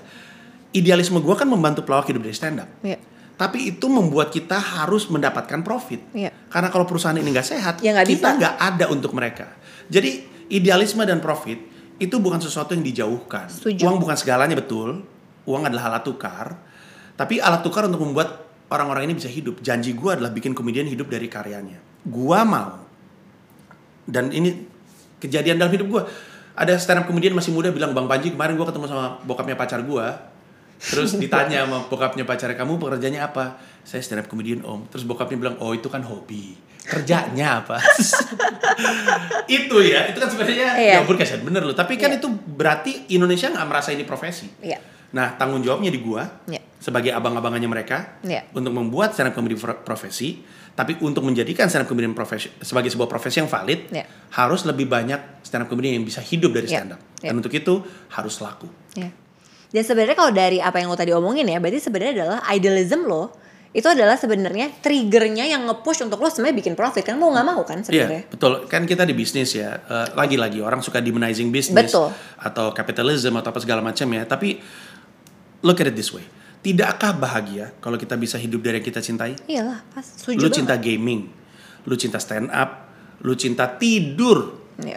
idealisme gue kan membantu pelawak hidup dari stand up. Ya. Tapi itu membuat kita harus mendapatkan profit. Iya. Karena kalau perusahaan ini nggak sehat, Ya, nggak kita nggak ada untuk mereka. Jadi idealisme dan profit itu bukan sesuatu yang dijauhkan. Setuju. Uang bukan segalanya betul. Uang adalah alat tukar. Tapi alat tukar untuk membuat orang-orang ini bisa hidup. Janji gue adalah bikin komedian hidup dari karyanya. Gua mau. Dan ini kejadian dalam hidup gue. Ada stand up komedian masih muda bilang Bang Panji kemarin gue ketemu sama bokapnya pacar gue. Terus ditanya sama bokapnya pacar kamu pekerjaannya apa? Saya stand up komedian om. Terus bokapnya bilang oh itu kan hobi. Kerjanya apa? itu ya, itu kan sebenarnya Iya. ya ampun kasihan bener loh. Tapi kan Iya. itu berarti Indonesia nggak merasa ini profesi. Iya. Nah tanggung jawabnya di gua Iya. sebagai abang-abangannya mereka Iya. untuk membuat stand up comedy pro- profesi, tapi untuk menjadikan stand up comedy profesi sebagai sebuah profesi yang valid, Iya. harus lebih banyak stand up comedy yang bisa hidup dari Iya. stand up. Iya. Dan untuk itu harus laku. Ya. Dan sebenarnya kalau dari apa yang lo tadi omongin ya, berarti sebenarnya adalah idealism lo itu adalah sebenarnya triggernya yang nge-push untuk lo sebenarnya bikin profit kan mau nggak mau kan Iya, sebenarnya. betul. Kan kita di bisnis ya. eh, lagi-lagi orang suka demonizing bisnis atau capitalism atau apa segala macam ya. Tapi look at it this way. Tidakkah bahagia kalau kita bisa hidup dari yang kita cintai? Iyalah, pas setuju Lu banget. cinta gaming, lu cinta stand up, lu cinta tidur, Iya.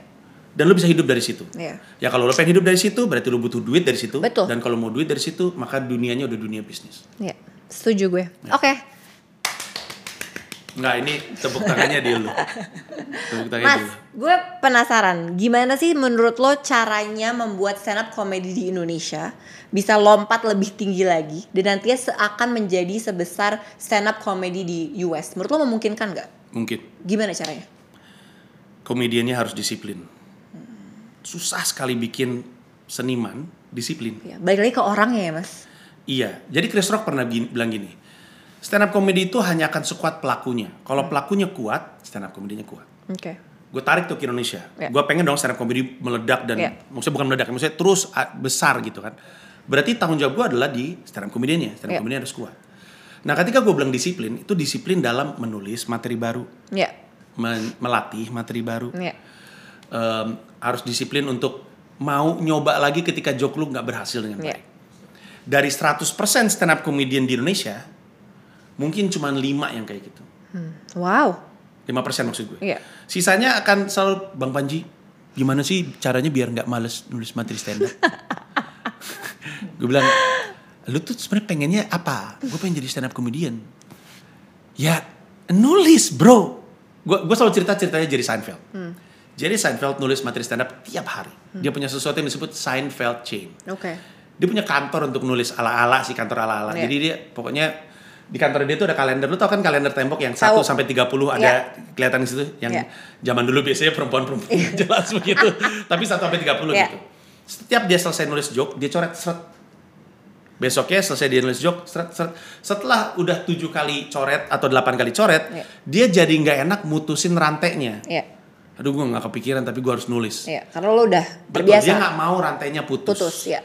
dan lu bisa hidup dari situ. Iya. Ya kalau lu pengen hidup dari situ, berarti lu butuh duit dari situ. Betul. Dan kalau mau duit dari situ, maka dunianya udah dunia bisnis. Iya. Setuju gue. Ya. Oke. Enggak, ini tepuk tangannya di lu. Tepuk tangannya Mas, di lu. gue penasaran, gimana sih menurut lo caranya membuat stand up comedy di Indonesia bisa lompat lebih tinggi lagi dan nantinya seakan menjadi sebesar stand up comedy di US? Menurut lo memungkinkan nggak? Mungkin Gimana caranya? komediannya harus disiplin. Susah sekali bikin seniman disiplin. Ya, balik lagi ke orangnya ya mas. Iya, jadi Chris Rock pernah gini- bilang gini, stand up comedy itu hanya akan sekuat pelakunya. Kalau pelakunya kuat, stand up komedinya kuat. Oke. gue tarik tuh ke Indonesia. Ya. Gue pengen dong stand up comedy meledak dan Ya. maksudnya bukan meledak, maksudnya terus besar gitu kan. Berarti tanggung jawab gue adalah di stand up comediannya, stand up Ya. comedian harus kuat. Nah ketika gue bilang disiplin, itu disiplin dalam menulis materi baru, Ya. men- melatih materi baru, Ya. Em, harus disiplin untuk mau nyoba lagi ketika joke lu nggak berhasil dengan Ya. baik. Dari 100% stand up comedian di Indonesia, mungkin cuma 5 yang kayak gitu. Wow. 5% maksud gue. Iya. Sisanya akan selalu Bang Panji, gimana sih caranya biar nggak males nulis materi stand up? gue bilang, lu tuh sebenarnya pengennya apa? Gue pengen jadi stand up comedian. Ya, nulis bro. Gue gue selalu cerita ceritanya jadi Seinfeld. Jadi Seinfeld nulis materi stand up tiap hari. Dia punya sesuatu yang disebut Seinfeld Chain. Oke. Dia punya kantor untuk nulis ala-ala sih kantor ala-ala. Iya. Jadi dia pokoknya di kantor dia tuh ada kalender. Lu tau kan kalender tembok yang. 1 sampai 30 ada Iya. kelihatan di situ yang Iya. zaman dulu biasanya perempuan-perempuan jelas begitu. Tapi 1 sampai 30 Iya. gitu. Setiap dia selesai nulis joke, dia coret seret. Besoknya selesai dia nulis joke, seret, seret. Setelah udah tujuh kali coret atau delapan kali coret, Iya. dia jadi nggak enak mutusin rantainya. Iya. Aduh gue nggak kepikiran tapi gue harus nulis. Iya. Karena lo udah Betul, terbiasa. dia nggak mau rantainya putus. putus. Ya.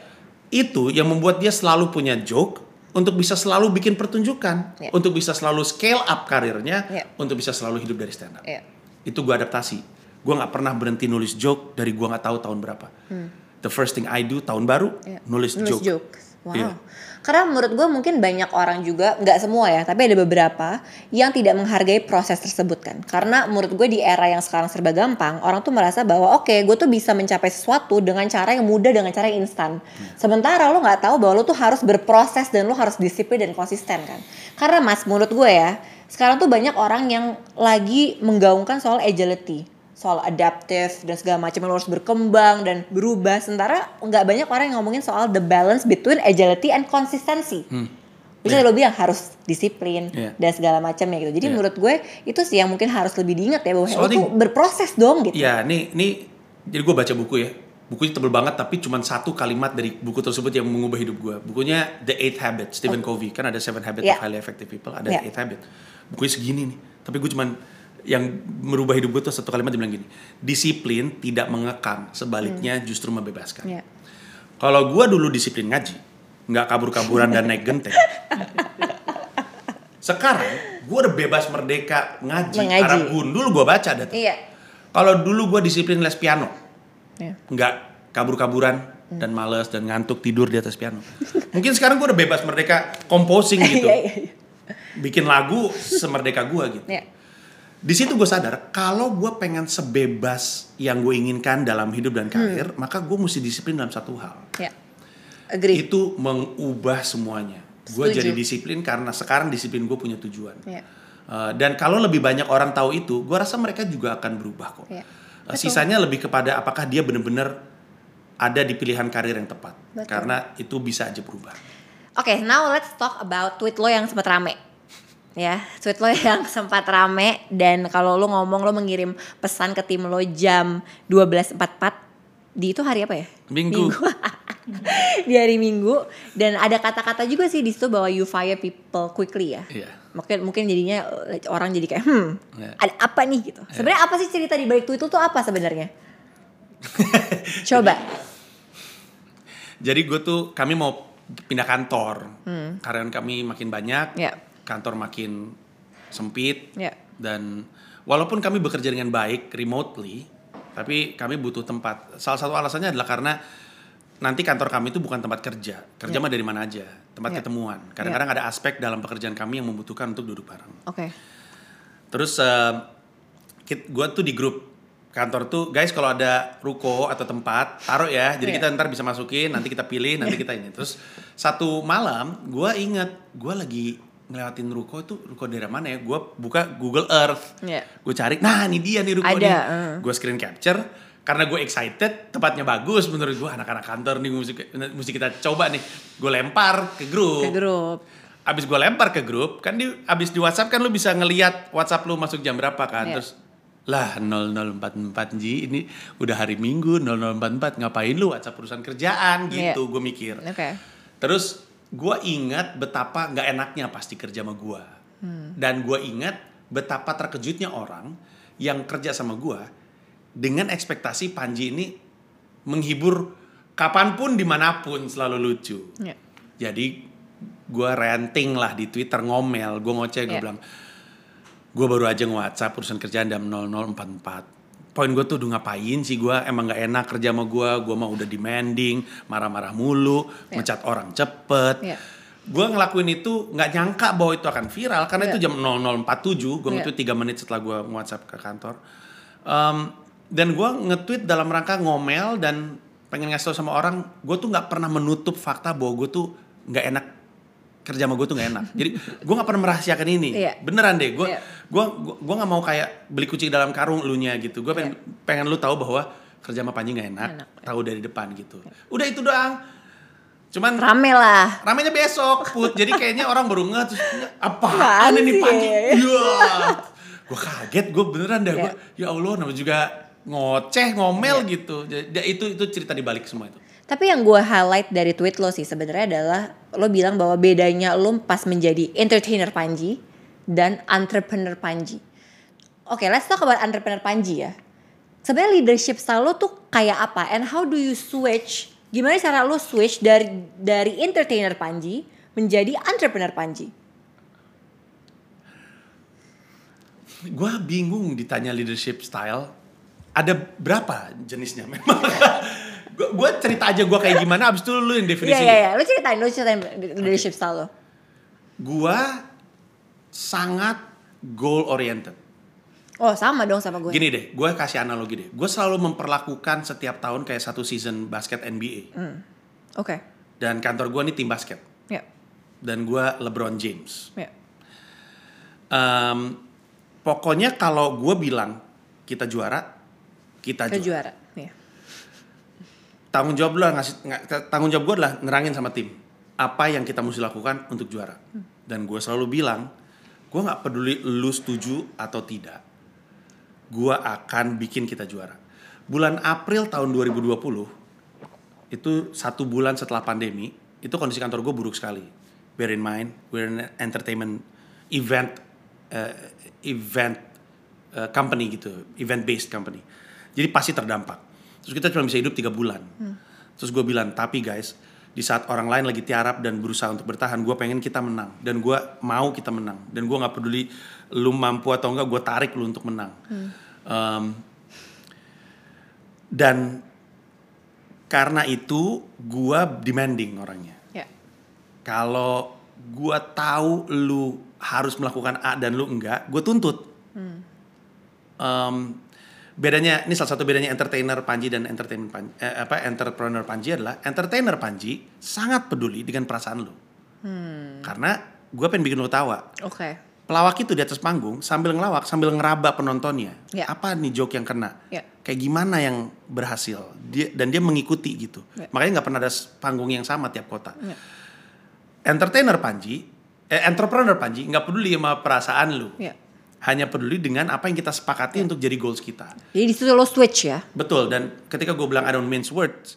Itu yang membuat dia selalu punya joke untuk bisa selalu bikin pertunjukan, Iya. untuk bisa selalu scale up karirnya, Iya. untuk bisa selalu hidup dari stand up. Iya. Itu gue adaptasi. Gue nggak pernah berhenti nulis joke dari gue nggak tahu tahun berapa. The first thing I do tahun baru Iya. nulis, Nulis joke. joke. Wow. Iya. Karena menurut gue mungkin banyak orang juga, nggak semua ya, tapi ada beberapa yang tidak menghargai proses tersebut kan. Karena menurut gue di era yang sekarang serba gampang, orang tuh merasa bahwa oke, gue tuh bisa mencapai sesuatu dengan cara yang mudah, dengan cara yang instan. Sementara lo nggak tahu bahwa lo tuh harus berproses dan lo harus disiplin dan konsisten kan. Karena mas, menurut gue ya, sekarang tuh banyak orang yang lagi menggaungkan soal agility soal adaptif dan segala macam lo harus berkembang dan berubah sementara nggak banyak orang yang ngomongin soal the balance between agility and consistency bisa lo bilang harus disiplin Iya. dan segala macamnya gitu jadi Iya. menurut gue itu sih yang mungkin harus lebih diingat ya bahwa Soalnya- tuh berproses dong gitu Iya, nih, nih, jadi gue baca buku ya. Bukunya tebel banget, tapi cuma satu kalimat dari buku tersebut yang mengubah hidup gue. Bukunya The Eighth Habit, Stephen Covey. Kan ada Seven Habits Iya. of Highly Effective People, ada Iya. The Eighth Habit. Bukunya segini nih. Tapi gue cuman yang merubah hidup gue tuh satu kalimat dia bilang gini. Disiplin tidak mengekang, sebaliknya justru membebaskan. Iya. Kalau gue dulu disiplin ngaji, nggak kabur-kaburan dan naik genteng. Sekarang gue udah bebas merdeka ngaji, Mengaji. karena gundul gue baca data. iya Kalau dulu gue disiplin les piano, Iya. nggak kabur-kaburan dan males dan ngantuk tidur di atas piano. Mungkin sekarang gue udah bebas merdeka composing gitu. Iya, iya, iya. bikin lagu semerdeka gue gitu. Ya. Di situ gue sadar kalau gue pengen sebebas yang gue inginkan dalam hidup dan karir, maka gue mesti disiplin dalam satu hal. Ya. Agree. Itu mengubah semuanya. Gue jadi disiplin karena sekarang disiplin gue punya tujuan. Ya. Uh, dan kalau lebih banyak orang tahu itu, gue rasa mereka juga akan berubah kok. Ya. Uh, sisanya lebih kepada apakah dia benar-benar ada di pilihan karir yang tepat. Betul. Karena itu bisa aja berubah. Oke, now let's talk about tweet lo yang sempat rame. Ya, tweet lo yang sempat rame dan kalau lo ngomong lo mengirim pesan ke tim lo jam 12.44 di itu hari apa ya? Minggu. di hari Minggu dan ada kata-kata juga sih di situ bahwa you fire people quickly ya. Iya. Mungkin mungkin jadinya orang jadi kayak hmm, Iya. ada apa nih gitu. Sebenarnya apa sih cerita di balik tweet itu tuh apa sebenarnya? Coba. Jadi gue tuh kami mau pindah kantor. Karyawan kami makin banyak. Hmm. Kantor makin sempit. Ya. Dan walaupun kami bekerja dengan baik remotely, tapi kami butuh tempat. Salah satu alasannya adalah karena nanti kantor kami itu bukan tempat kerja. Kerja mah dari mana aja, tempat Ya. ketemuan. Kadang-kadang ada aspek dalam pekerjaan kami yang membutuhkan untuk duduk bareng. Oke. Terus gue tuh di grup kantor tuh, guys kalau ada ruko atau tempat taruh ya, jadi Iya. kita ntar bisa masukin, nanti kita pilih, nanti kita ini. Terus satu malam gue inget gue lagi ngelewatin ruko itu ruko daerah mana ya? Gue buka Google Earth, Iya. gue cari, nah ini dia nih ruko Ada, nih. uh. Gue screen capture karena gue excited, tempatnya bagus menurut gue anak-anak kantor nih mesti, mesti kita coba nih. Gue lempar ke grup. Ke grup. Abis gue lempar ke grup, kan di abis di WhatsApp kan lu bisa ngeliat WhatsApp lu masuk jam berapa kan. Iya. Terus lah 0044 Ji ini udah hari Minggu 0044 ngapain lu WhatsApp urusan kerjaan Iya. gitu gue mikir. Oke. Terus gue ingat betapa nggak enaknya pasti kerja sama gue. Dan gue ingat betapa terkejutnya orang yang kerja sama gue dengan ekspektasi Panji ini menghibur kapan pun di mana pun selalu lucu. Ya. Jadi gue ranting lah di Twitter ngomel, gue ngoceh, gue Iya. bilang, gue baru aja nge-WhatsApp urusan kerjaan jam 0044. Poin gue tuh udah ngapain sih gue, emang gak enak kerja sama gue, gue mah udah demanding, marah-marah mulu, Iya. ngecat orang cepet. Iya. Gue ngelakuin itu nggak nyangka bahwa itu akan viral karena Iya. itu jam 0047, gue Iya. nge-tweet 3 menit setelah gue nge-WhatsApp ke kantor. Em, dan gue nge-tweet dalam rangka ngomel dan pengen ngasih tau sama orang, gue tuh nggak pernah menutup fakta bahwa gue tuh nggak enak kerja sama gue tuh nggak enak. Jadi gue nggak pernah merahasiakan ini. Iya. Beneran deh, gue Iya. Gue gue nggak mau kayak beli kucing dalam karung elunya gitu. Gue pengen pengen lu tahu bahwa kerja sama Panji nggak enak, Enak. tahu dari depan gitu. Udah itu doang. Cuman Rame lah. ramenya besok put jadi kayaknya orang baru ngeh terus apa ini? Panji iya gue kaget gue beneran dah Iya. gue ya Allah namanya juga ngoceh ngomel gitu jadi itu itu cerita di balik semua itu Tapi yang gue highlight dari tweet lo sih sebenarnya adalah lo bilang bahwa bedanya lo pas menjadi entertainer Panji dan entrepreneur Panji. Oke, let's talk about entrepreneur Panji ya. Sebenarnya leadership style lo tuh kayak apa? And how do you switch? Gimana cara lo switch dari dari entertainer Panji menjadi entrepreneur Panji? gue bingung ditanya leadership style ada berapa jenisnya memang gue cerita aja gue kayak gimana abis itu lu yang Iya definisi iya iya, lo ceritain, lo ceritain leadership style lo. gue sangat goal oriented Oh sama dong sama gue. Gini deh, gue kasih analogi deh. Gue selalu memperlakukan setiap tahun kayak satu season basket NBA. Oke, Dan kantor gue nih tim basket. ya, Dan gue LeBron James. ya, Em, pokoknya kalau gue bilang kita juara, kita juara. juara. Ya. Tanggung jawab lu ngasih tanggung jawab gue adalah nerangin sama tim apa yang kita mesti lakukan untuk juara. Dan gue selalu bilang, gue nggak peduli lu setuju atau tidak. Gue akan bikin kita juara. Bulan April tahun 2020 itu satu bulan setelah pandemi itu kondisi kantor gue buruk sekali. Bear in mind, we're an entertainment event eh, event eh, company gitu, event based company. Jadi pasti terdampak. Terus kita cuma bisa hidup tiga bulan. Terus gue bilang, tapi guys, di saat orang lain lagi tiarap dan berusaha untuk bertahan, gue pengen kita menang dan gue mau kita menang dan gue nggak peduli lu mampu atau enggak, gue tarik lu untuk menang. Em, dan karena itu gue demanding orangnya Ya. kalau gua tahu lu harus melakukan A dan lu enggak, gue tuntut. Em, bedanya ini salah satu bedanya entertainer Panji dan entertainment Panji, eh, apa entrepreneur Panji adalah entertainer Panji sangat peduli dengan perasaan lu. Karena gue pengen bikin lu tawa. Oke. Pelawak itu di atas panggung sambil ngelawak sambil ngeraba penontonnya. Ya. Apa nih joke yang kena? Ya. Kayak gimana yang berhasil? Dia dan dia mengikuti gitu. Ya. Makanya nggak pernah ada panggung yang sama tiap kota. Ya. Entertainer Panji, eh, entrepreneur Panji nggak peduli sama perasaan lu. Ya. Hanya peduli dengan apa yang kita sepakati untuk jadi goals kita. Jadi di situ lo switch ya. Betul dan ketika gue bilang I don't mince words,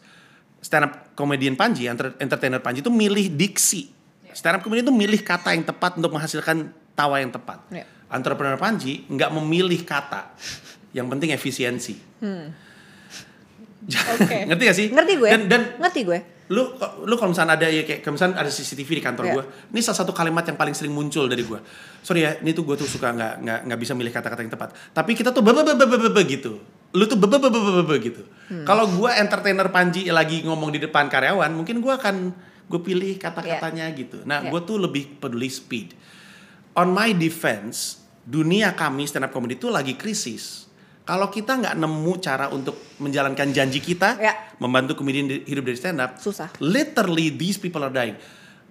stand up comedian Panji, enter- entertainer Panji itu milih diksi. Stand up comedian itu milih kata yang tepat untuk menghasilkan tawa yang tepat. Ya. Entrepreneur Panji nggak memilih kata. Yang penting efisiensi. Oke. Ngerti gak sih? Ngerti gue. Dan, dan Ngerti gue. Lu lu kalau misalnya ada ya kayak kalau misalnya ada CCTV di kantor Iya. gue ini salah satu kalimat yang paling sering muncul dari gue sorry ya ini tuh gue tuh suka nggak nggak nggak bisa milih kata-kata yang tepat tapi kita tuh bebe bebe bebe gitu lu tuh bebe bebe bebe gitu Hmm. kalau gue entertainer Panji lagi ngomong di depan karyawan mungkin gue akan gue pilih kata-katanya gitu nah Iya. gue tuh lebih peduli speed on my defense dunia kami stand up comedy itu lagi krisis kalau kita nggak nemu cara untuk menjalankan janji kita Ya. membantu komedian di- hidup dari stand up Susah. literally these people are dying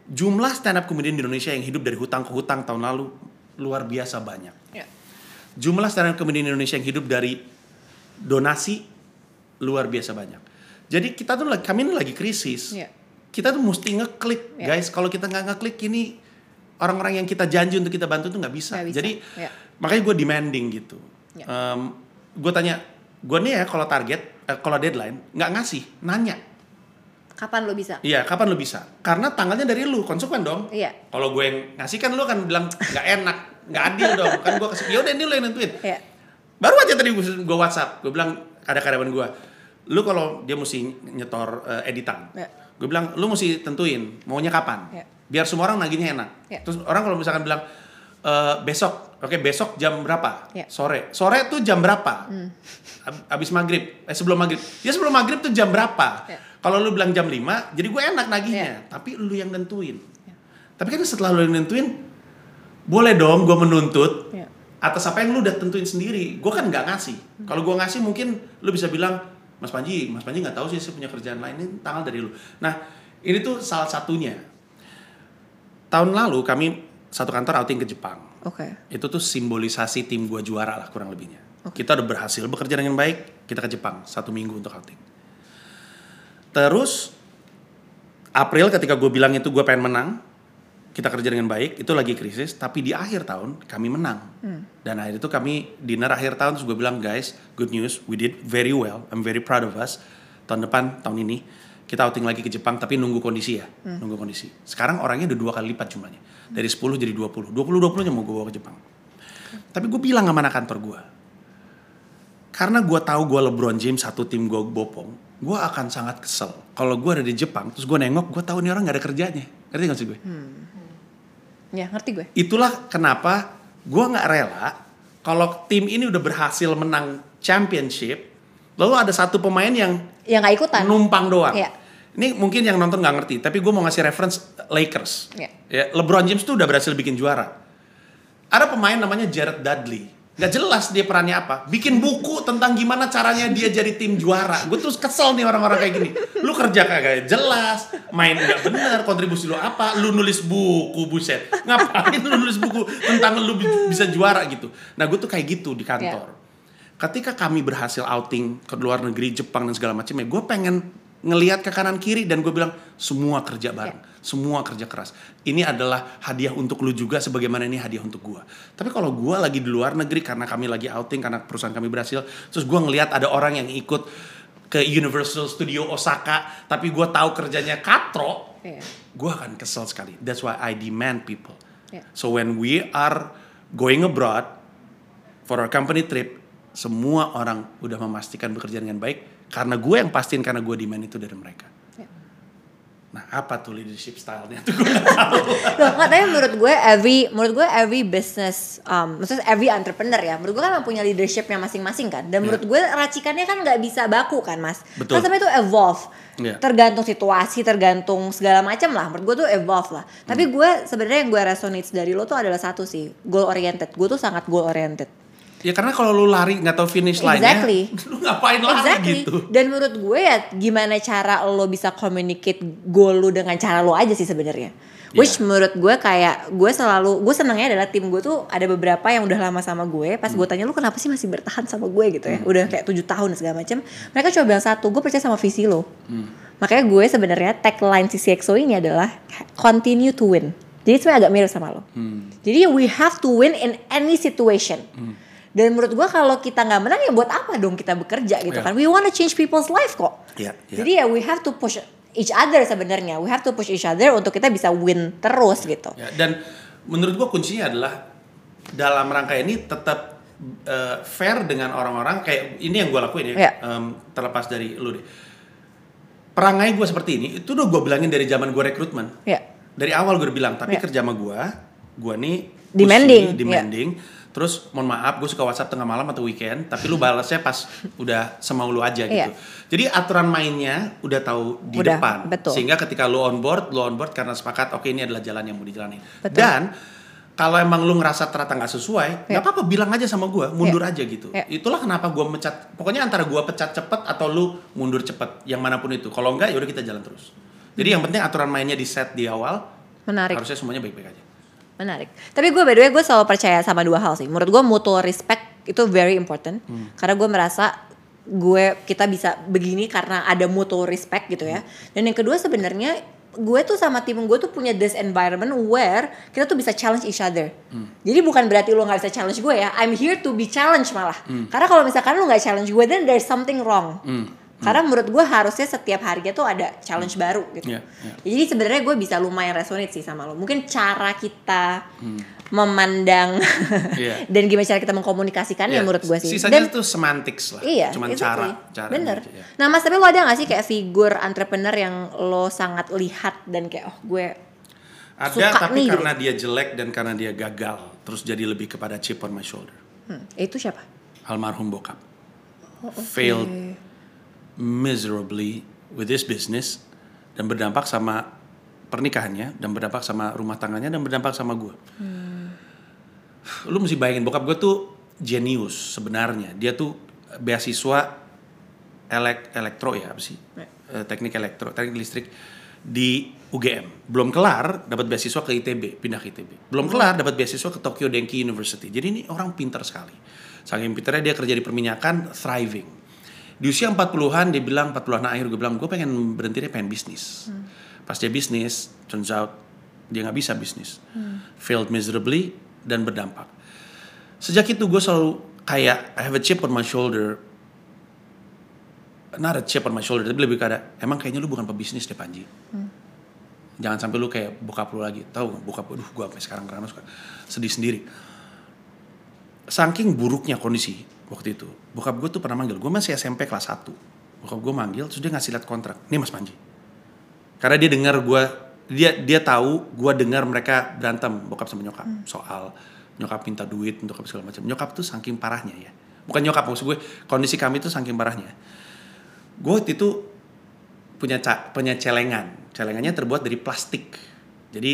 jumlah stand up comedian di Indonesia yang hidup dari hutang ke hutang tahun lalu luar biasa banyak Ya. jumlah stand up comedian di Indonesia yang hidup dari donasi luar biasa banyak jadi kita tuh kami ini lagi krisis Ya. kita tuh mesti ngeklik Ya. guys kalau kita nggak ngeklik ini orang-orang yang kita janji untuk kita bantu tuh nggak bisa. Bisa. jadi Ya. makanya gue demanding gitu Ya. Gue tanya gue nih ya kalau target eh, kalau deadline nggak ngasih nanya Kapan lo bisa? Iya, kapan lu bisa? Karena tanggalnya dari lu, konsekuen dong. Iya. Kalau gue yang ngasih kan lu kan bilang nggak enak, nggak adil dong. Kan gue kasih, ya udah ini lu yang nentuin. Iya. Baru aja tadi gue, WhatsApp, gue bilang ada karyawan gue, lu kalau dia mesti nyetor eh, editan, Iya. gue bilang lu mesti tentuin maunya kapan, Iya. biar semua orang nagihnya enak. Iya. Terus orang kalau misalkan bilang "Eh, besok, oke besok jam berapa? Iya. Sore, sore tuh jam berapa? Ab- Abis maghrib, eh sebelum maghrib, ya sebelum maghrib tuh jam berapa? Iya. Kalau lu bilang jam 5, jadi gue enak nagihnya, tapi lu yang nentuin. Tapi kan setelah lu yang nentuin, boleh dong gue menuntut Iya. atas apa yang lu udah tentuin sendiri. Gue kan nggak ngasih. Kalau gue ngasih mungkin lu bisa bilang, Mas Panji, Mas Panji nggak tahu sih saya punya kerjaan lain ini tanggal dari lu. Nah ini tuh salah satunya. Tahun lalu kami satu kantor outing ke Jepang. Oke. Itu tuh simbolisasi tim gua juara lah kurang lebihnya. Kita udah berhasil bekerja dengan baik, kita ke Jepang satu minggu untuk outing. Terus April ketika gue bilang itu gue pengen menang, kita kerja dengan baik, itu lagi krisis, tapi di akhir tahun kami menang. Dan akhir itu kami dinner akhir tahun terus gue bilang guys, good news, we did very well, I'm very proud of us. Tahun depan, tahun ini kita outing lagi ke Jepang tapi nunggu kondisi ya, nunggu kondisi. Sekarang orangnya udah dua kali lipat jumlahnya, dari 10 jadi 20, 20 20 nya mau gue bawa ke Jepang. Tapi gue bilang sama anak kantor gue, karena gue tahu gue LeBron James satu tim gue bopong, gue akan sangat kesel. Kalau gue ada di Jepang, terus gue nengok, gue tahu nih orang nggak ada kerjanya. Ngerti gak sih gue? Ya ngerti gue. Itulah kenapa gue nggak rela kalau tim ini udah berhasil menang championship, lalu ada satu pemain yang Ya nggak ikutan. numpang doang. Iya. Ini mungkin yang nonton nggak ngerti, tapi gue mau ngasih reference Lakers. Iya. Ya, LeBron James tuh udah berhasil bikin juara. Ada pemain namanya Jared Dudley. Gak jelas dia perannya apa. Bikin buku tentang gimana caranya dia jadi tim juara. Gue tuh kesel nih orang-orang kayak gini. Lu kerja kagak jelas, main nggak bener, kontribusi lu apa? Lu nulis buku, buset. Ngapain lu nulis buku tentang lu bi- bisa juara gitu. Nah gue tuh kayak gitu di kantor. Ketika kami berhasil outing ke luar negeri, Jepang dan segala macam ya, gue pengen ngelihat ke kanan kiri dan gue bilang semua kerja bareng, semua kerja keras. Ini adalah hadiah untuk lu juga sebagaimana ini hadiah untuk gue. Tapi kalau gue lagi di luar negeri karena kami lagi outing karena perusahaan kami berhasil, terus gue ngelihat ada orang yang ikut ke Universal Studio Osaka, tapi gue tahu kerjanya katro, Iya. gue akan kesel sekali. That's why I demand people. Yeah. So when we are going abroad for our company trip, semua orang udah memastikan bekerja dengan baik karena gue yang pastiin karena gue demand itu dari mereka. Ya. Nah, apa tuh leadership style-nya tuh gue tahu. Loh, menurut gue every menurut gue every business um, maksudnya every entrepreneur ya menurut gue kan punya leadershipnya masing-masing kan dan menurut gue racikannya kan nggak bisa baku kan mas Betul. kan sampai itu evolve Iya. tergantung situasi tergantung segala macam lah menurut gue tuh evolve lah tapi gue sebenarnya yang gue resonates dari lo tuh adalah satu sih goal oriented gue tuh sangat goal oriented Ya karena kalau lu lari nggak tahu finish line-nya, Exactly. lu ngapain lari Exactly. gitu. Dan menurut gue ya gimana cara lo bisa communicate goal lo dengan cara lo aja sih sebenarnya. Which Yeah. menurut gue kayak gue selalu gue senengnya adalah tim gue tuh ada beberapa yang udah lama sama gue. Pas gue tanya lu kenapa sih masih bertahan sama gue gitu ya? Udah kayak tujuh tahun dan segala macam. Mereka coba bilang satu, gue percaya sama visi lo. Makanya gue sebenarnya tagline si CXO ini adalah continue to win. Jadi sebenarnya agak mirip sama lo. Jadi we have to win in any situation. Dan menurut gua kalau kita nggak menang ya buat apa dong kita bekerja gitu Iya. kan? We wanna change people's life kok. Iya, iya. Jadi ya we have to push each other sebenarnya. We have to push each other untuk kita bisa win terus gitu. Ya, dan menurut gua kuncinya adalah dalam rangka ini tetap eh, fair dengan orang-orang kayak ini yang gua lakuin ya, Iya. em, terlepas dari lu deh. Perangai gua seperti ini itu udah gua bilangin dari zaman gua rekrutmen. Ya. Dari awal gue udah bilang, tapi Iya. kerja sama gua, gua nih Demanding, iya. demanding. Terus mohon maaf, gue suka WhatsApp tengah malam atau weekend, tapi lu balasnya pas udah semau lu aja gitu. Iya. Jadi aturan mainnya udah tahu di Udah, depan. betul. Sehingga ketika lu on board, lu on board karena sepakat oke ini adalah jalan yang mau dijalani. Betul. Dan kalau emang lu ngerasa ternyata nggak sesuai, nggak Iya. apa-apa bilang aja sama gua, mundur aja gitu. Iya. Itulah kenapa gua mecat. Pokoknya antara gua pecat cepet atau lu mundur cepet, yang mana pun itu. Kalau enggak, yaudah kita jalan terus. Jadi yang penting aturan mainnya di set di awal, Menarik. harusnya semuanya baik-baik aja. Menarik. Tapi gue by the way gue selalu percaya sama dua hal sih. Menurut gue mutual respect itu very important. Karena gue merasa gue kita bisa begini karena ada mutual respect gitu ya. Dan yang kedua sebenarnya gue tuh sama tim gue tuh punya this environment where kita tuh bisa challenge each other. Jadi bukan berarti lo nggak bisa challenge gue ya. I'm here to be challenged malah. Karena kalau misalkan lo nggak challenge gue, then there's something wrong. Karena menurut gue harusnya setiap harinya tuh ada challenge baru gitu. Iya, iya. Jadi sebenarnya gue bisa lumayan resonate sih sama lo. Mungkin cara kita memandang Iya. dan gimana cara kita mengkomunikasikannya Ya, menurut gue sih. Sisanya dan tuh semantics lah. iya, Cuman exactly. cara, cara Bener. aja, ya. Nah mas tapi lo ada gak sih kayak figur entrepreneur yang lo sangat lihat dan kayak oh gue Ada suka tapi nih, karena dia jelek dan karena dia gagal, terus jadi lebih kepada chip on my shoulder. hmm, itu siapa? Almarhum bokap. Oh, Failed miserably with this business dan berdampak sama pernikahannya dan berdampak sama rumah tangganya dan berdampak sama gue. Lu mesti bayangin bokap gue tuh jenius sebenarnya. Dia tuh beasiswa elek elektro ya apa sih? Eh, teknik elektro, teknik listrik di UGM. Belum kelar dapat beasiswa ke ITB, pindah ke ITB. Belum kelar dapat beasiswa ke Tokyo Denki University. Jadi ini orang pintar sekali. Saking pintarnya dia kerja di perminyakan thriving. Di usia 40-an dia bilang 40-an akhir gue bilang gue pengen berhenti deh pengen bisnis. Pas dia bisnis, turns out dia nggak bisa bisnis. Failed miserably dan berdampak. Sejak itu gue selalu kayak I have a chip on my shoulder. Not a chip on my shoulder, tapi lebih kayak emang kayaknya lu bukan pebisnis deh Panji. Jangan sampai lu kayak bokap lu lagi. Tahu bokap aduh gue sampai sekarang karena suka sedih sendiri. Saking buruknya kondisi waktu itu, bokap gue tuh pernah manggil. Gue masih SMP kelas 1. Bokap gue manggil, terus dia ngasih liat kontrak. Nih Mas Panji. Karena dia dengar gue, dia dia tahu gue dengar mereka berantem bokap sama nyokap soal nyokap minta duit untuk apa segala macam. Nyokap tuh saking parahnya ya. Bukan nyokap maksud gue, kondisi kami tuh saking parahnya. Gue waktu itu punya ca- punya celengan. Celengannya terbuat dari plastik. Jadi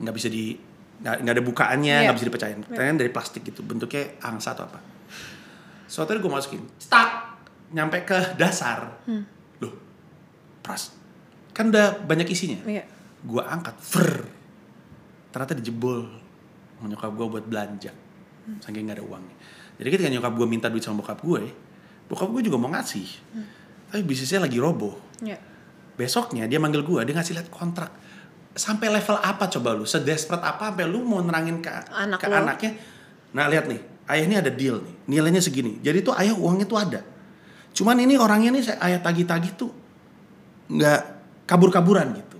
nggak bisa di nggak ada bukaannya, Iya. nggak bisa dipecahin. Celengan dari plastik gitu, bentuknya angsa atau apa. Suatu hari gue masukin, stuck, nyampe ke dasar. Loh, pras, kan udah banyak isinya. Iya. Gue angkat, fer, ternyata dijebol nyokap gue buat belanja, saking nggak ada uangnya. Jadi ketika nyokap gue minta duit sama bokap gue, bokap gue juga mau ngasih, tapi bisnisnya lagi roboh. Iya. Besoknya dia manggil gue, dia ngasih lihat kontrak. Sampai level apa coba lu? Sedesperate apa sampai lu mau nerangin ke, Anak ke anaknya? Nah lihat nih, ayah ini ada deal nih, nilainya segini. Jadi tuh ayah uangnya tuh ada. Cuman ini orangnya nih saya ayah tagih-tagih tuh nggak kabur-kaburan gitu.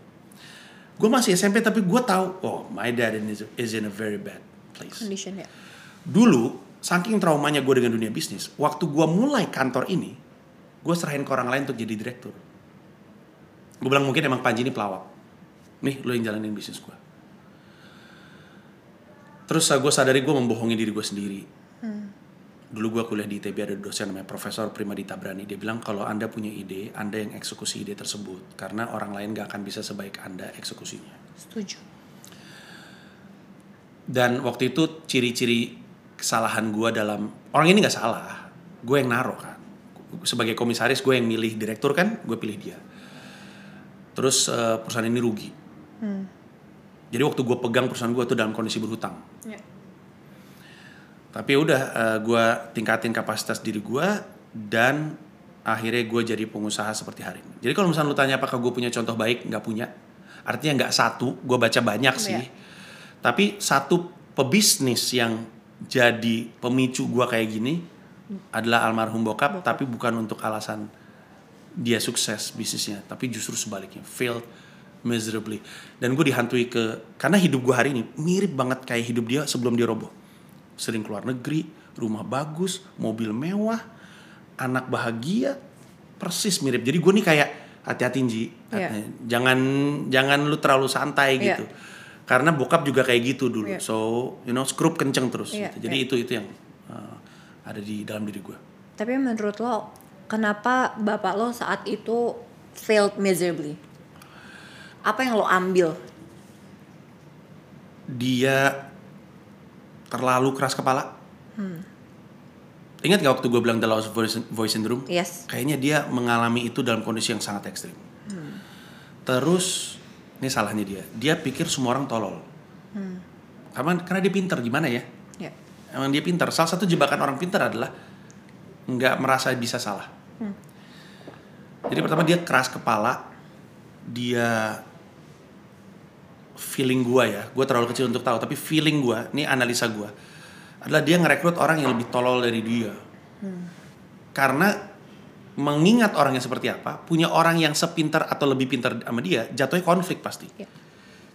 Gue masih SMP tapi gue tahu, oh my dad is, in a very bad place. Condition ya. Dulu, saking traumanya gue dengan dunia bisnis, waktu gue mulai kantor ini, gue serahin ke orang lain untuk jadi direktur. Gue bilang mungkin emang Panji ini pelawak. nih lo yang jalanin bisnis gue terus gue sadari gue membohongi diri gue sendiri dulu gue kuliah di ITB ada dosen namanya Profesor Primadita Brani. Dia bilang kalau anda punya ide anda yang eksekusi ide tersebut karena orang lain gak akan bisa sebaik anda eksekusinya. Setuju. dan waktu itu ciri-ciri kesalahan gue dalam orang ini nggak salah gue yang naruh kan. Sebagai komisaris gue yang milih direktur kan gue pilih dia. Terus eh, perusahaan ini rugi. Jadi waktu gue pegang perusahaan gue tuh dalam kondisi berhutang. Ya. Tapi udah eh, gue tingkatin kapasitas diri gue dan akhirnya gue jadi pengusaha seperti hari ini. Jadi kalau misalnya lu tanya apakah gue punya contoh baik, nggak punya. Artinya nggak satu, gue baca banyak sih. Iya. Tapi satu pebisnis yang jadi pemicu gue kayak gini adalah almarhum bokap, tapi bukan untuk alasan dia sukses bisnisnya, tapi justru sebaliknya, failed miserably. Dan gue dihantui ke karena hidup gue hari ini mirip banget kayak hidup dia sebelum dia roboh. Sering keluar negeri, rumah bagus, mobil mewah, anak bahagia, persis mirip. Jadi gue nih kayak hati-hati Ji, Iya. jangan jangan lu terlalu santai Iya. gitu. Karena bokap juga kayak gitu dulu. Iya. So, you know, skrup kenceng terus. Iya, gitu. Jadi iya. itu itu yang uh, ada di dalam diri gue. Tapi menurut lo, kenapa bapak lo saat itu failed miserably? Apa yang lo ambil? dia terlalu keras kepala. Ingat gak waktu gue bilang the loss of voice, voice syndrome? Yes. Kayaknya dia mengalami itu dalam kondisi yang sangat ekstrim. Terus, ini salahnya dia. Dia pikir semua orang tolol. Karena, karena dia pintar, gimana ya? Ya. Emang dia pintar. Salah satu jebakan orang pintar adalah nggak merasa bisa salah. Jadi pertama dia keras kepala, dia feeling gua ya, gua terlalu kecil untuk tahu, tapi feeling gua, ini analisa gua, adalah dia ngerekrut orang yang lebih tolol dari dia. Karena mengingat orangnya seperti apa, punya orang yang sepintar atau lebih pintar sama dia, jatuhnya konflik pasti. Ya.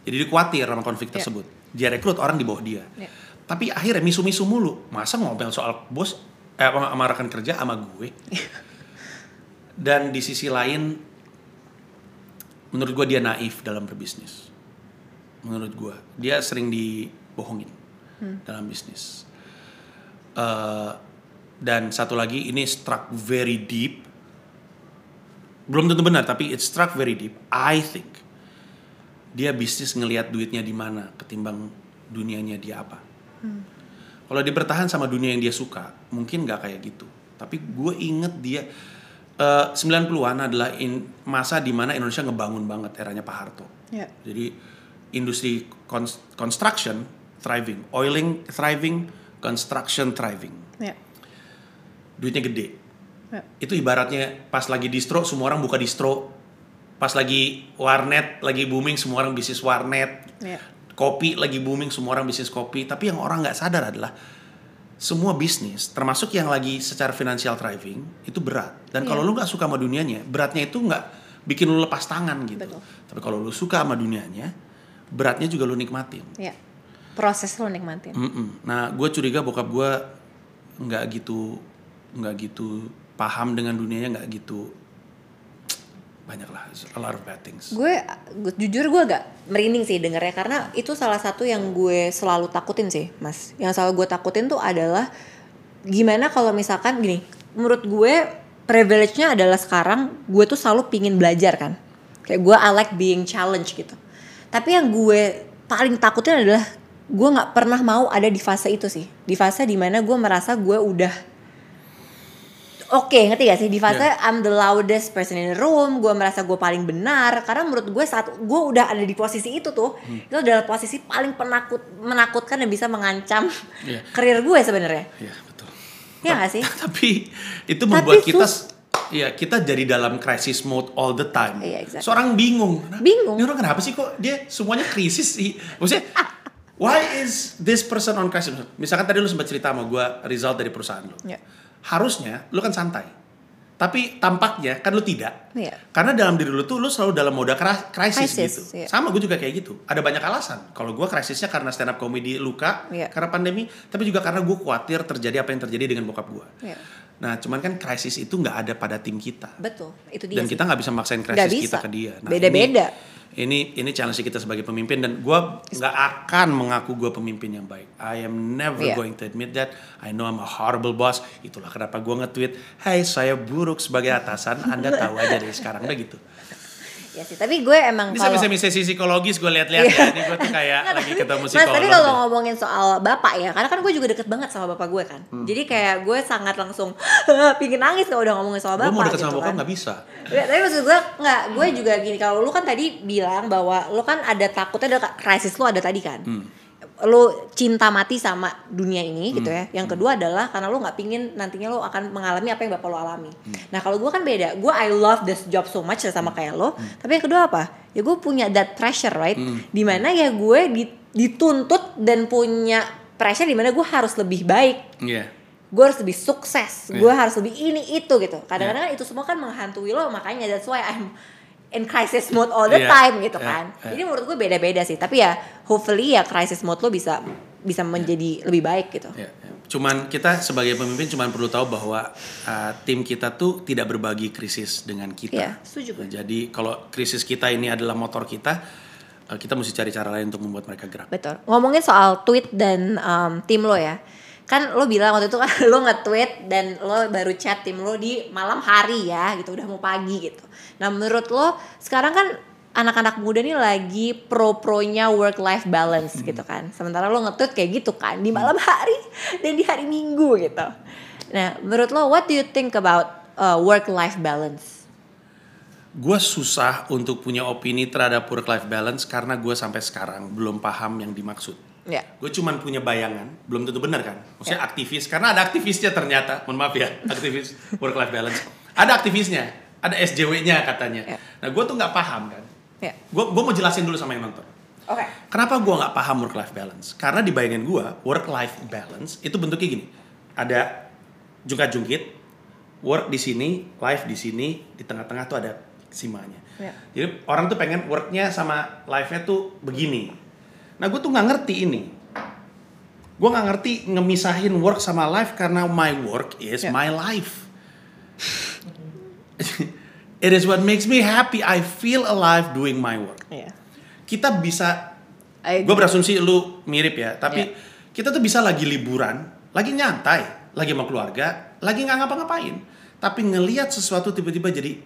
Jadi dia khawatir sama konflik Ya. tersebut. Dia rekrut orang di bawah dia. Ya. Tapi akhirnya misu-misu mulu. Masa ngomel soal bos, eh, sama rekan kerja sama gue. Dan di sisi lain, menurut gue dia naif dalam berbisnis. Menurut gue, dia sering dibohongin dalam bisnis. Eh, dan satu lagi, ini struck very deep. Belum tentu benar, tapi it struck very deep. I think dia bisnis ngelihat duitnya di mana ketimbang dunianya dia apa. Kalau dia bertahan sama dunia yang dia suka, mungkin nggak kayak gitu. Tapi gue inget dia eh, 90-an adalah in- masa di mana Indonesia ngebangun banget eranya Pak Harto. Ya. Jadi industri cons- construction thriving, oiling thriving, construction thriving. Ya. Duitnya gede. Ya. Itu ibaratnya pas lagi distro semua orang buka distro. Pas lagi warnet lagi booming semua orang bisnis warnet. Ya. Kopi lagi booming semua orang bisnis kopi. Tapi yang orang nggak sadar adalah semua bisnis, termasuk yang lagi secara finansial thriving, itu berat. Dan Iya. kalau lu nggak suka sama dunianya, beratnya itu nggak bikin lu lepas tangan gitu. Betul. Tapi kalau lu suka sama dunianya, beratnya juga lu nikmatin. Ya. Proses lo nikmatin. Mm-mm. Nah, gue curiga bokap gue nggak gitu, nggak gitu paham dengan dunianya, nggak gitu banyak lah, a lot of bad things. Gue, gue- jujur gue agak merinding sih dengernya karena itu salah satu yang gue selalu takutin sih, Mas. Yang selalu gue takutin tuh adalah gimana kalau misalkan gini, menurut gue privilege-nya adalah sekarang gue tuh selalu pingin belajar kan. Kayak gue I like being challenged gitu. Tapi yang gue paling takutin adalah gue nggak pernah mau ada di fase itu sih. Di fase di mana gue merasa gue udah Oke, ngerti gak sih? Di fase Yeah. I'm the loudest person in the room, gue merasa gue paling benar. Karena menurut gue saat gue udah ada di posisi itu tuh, itu adalah posisi paling penakut, menakutkan dan bisa mengancam Iya. karir gue sebenarnya. Iya betul. Iya gak sih? Tapi itu membuat Tapi kita, sus- ya kita jadi dalam crisis mode all the time. Iya, exactly. Seorang bingung. Bingung. Ini orang kenapa sih kok dia semuanya krisis sih? Maksudnya, why is this person on crisis? Misalkan tadi lu sempat cerita sama gue result dari perusahaan lu. Iya. Harusnya lu kan santai. Tapi tampaknya kan lu tidak. Iya. Karena dalam diri lu tuh lu selalu dalam mode krisis, gitu. iya. Sama gue juga kayak gitu. Ada banyak alasan. Kalau gue krisisnya karena stand up comedy luka, Iya. karena pandemi, tapi juga karena gue khawatir terjadi apa yang terjadi dengan bokap gue. Iya. Nah, cuman kan krisis itu nggak ada pada tim kita. Betul, itu dia Dan sih. kita nggak bisa maksain krisis bisa. kita ke dia. Nah, Beda-beda. Ini, ini ini challenge kita sebagai pemimpin dan gue nggak akan mengaku gue pemimpin yang baik. I am never Yeah. going to admit that. I know I'm a horrible boss. Itulah kenapa gue nge-tweet, Hai saya buruk sebagai atasan, anda tahu aja dari sekarang udah gitu. Ya sih, tapi gue emang Ini kalau sampai sesi psikologis gue lihat-lihat Iya. ya. Ini gue tuh kayak Nggak, lagi tapi- ketemu Mas, psikolog. tapi kalau deh. ngomongin soal bapak ya, karena kan gue juga deket banget sama bapak gue kan. Hmm. Jadi kayak gue sangat langsung pingin nangis kalau udah ngomongin soal Gue bapak mau deket gitu sama bokap kan. nggak bisa. Ya, tapi maksud gue nggak, gue juga gini kalau lu kan tadi bilang bahwa lu kan ada takutnya ada krisis lu ada tadi kan. Hmm. Lu cinta mati sama dunia ini gitu Hmm. ya. Yang kedua adalah karena lu nggak pingin nantinya lu akan mengalami apa yang bapak lu alami. Hmm. Nah kalau gue kan beda, gue I love this job so much sama kayak lo. Tapi yang kedua apa? Ya gue punya that pressure right, Hmm. di mana ya gue di- dituntut dan punya pressure di mana gue harus lebih baik Iya. gue harus lebih sukses, Iya. gue harus lebih ini itu gitu. Kadang-kadang itu semua kan menghantui lo, makanya that's why I'm in crisis mode all the Iya, time gitu iya, kan. iya. Jadi menurut gue beda-beda sih. Tapi ya hopefully ya crisis mode lo bisa bisa menjadi lebih baik gitu. Ya, ya. Cuman kita sebagai pemimpin cuman perlu tahu bahwa uh, tim kita tuh tidak berbagi krisis dengan kita. Iya, setuju gue. Nah, Jadi kalau krisis kita ini adalah motor kita, uh, kita mesti cari cara lain untuk membuat mereka gerak. Betul. Ngomongin soal tweet dan um, tim lo ya. Kan lo bilang waktu itu kan lo nge-tweet dan lo baru chat tim lo di malam hari ya gitu, udah mau pagi gitu. Nah, menurut lo sekarang kan anak-anak muda nih lagi pro-pronya work life balance Hmm. gitu kan. Sementara lo nge-tweet kayak gitu kan di malam hari dan di hari Minggu gitu. Nah, menurut lo what do you think about uh, work life balance? Gue susah untuk punya opini terhadap work life balance karena gue sampai sekarang belum paham yang dimaksud. Ya. Gue cuman punya bayangan, belum tentu benar kan. Maksudnya Ya. aktivis, karena ada aktivisnya ternyata. Mohon maaf ya, aktivis work life balance. Ada aktivisnya, ada SJW-nya katanya. Ya. Nah gue tuh nggak paham kan. Ya. Gue gue mau jelasin dulu sama yang nonton. Oke. Kenapa gue nggak paham work life balance? Karena di bayangan gue work life balance itu bentuknya gini. Ada jungkat jungkit, work di sini, life di sini, di tengah-tengah tuh ada simanya. Ya. Jadi orang tuh pengen worknya sama life-nya tuh begini. Nah gue tuh nggak ngerti ini. Gue nggak ngerti ngemisahin work sama life karena my work is Ya. my life. It is what makes me happy. I feel alive doing my work. Iya. Kita bisa gue berasumsi lu mirip ya tapi Iya. kita tuh bisa lagi liburan lagi nyantai lagi sama keluarga lagi nggak ngapa-ngapain tapi ngelihat sesuatu tiba-tiba jadi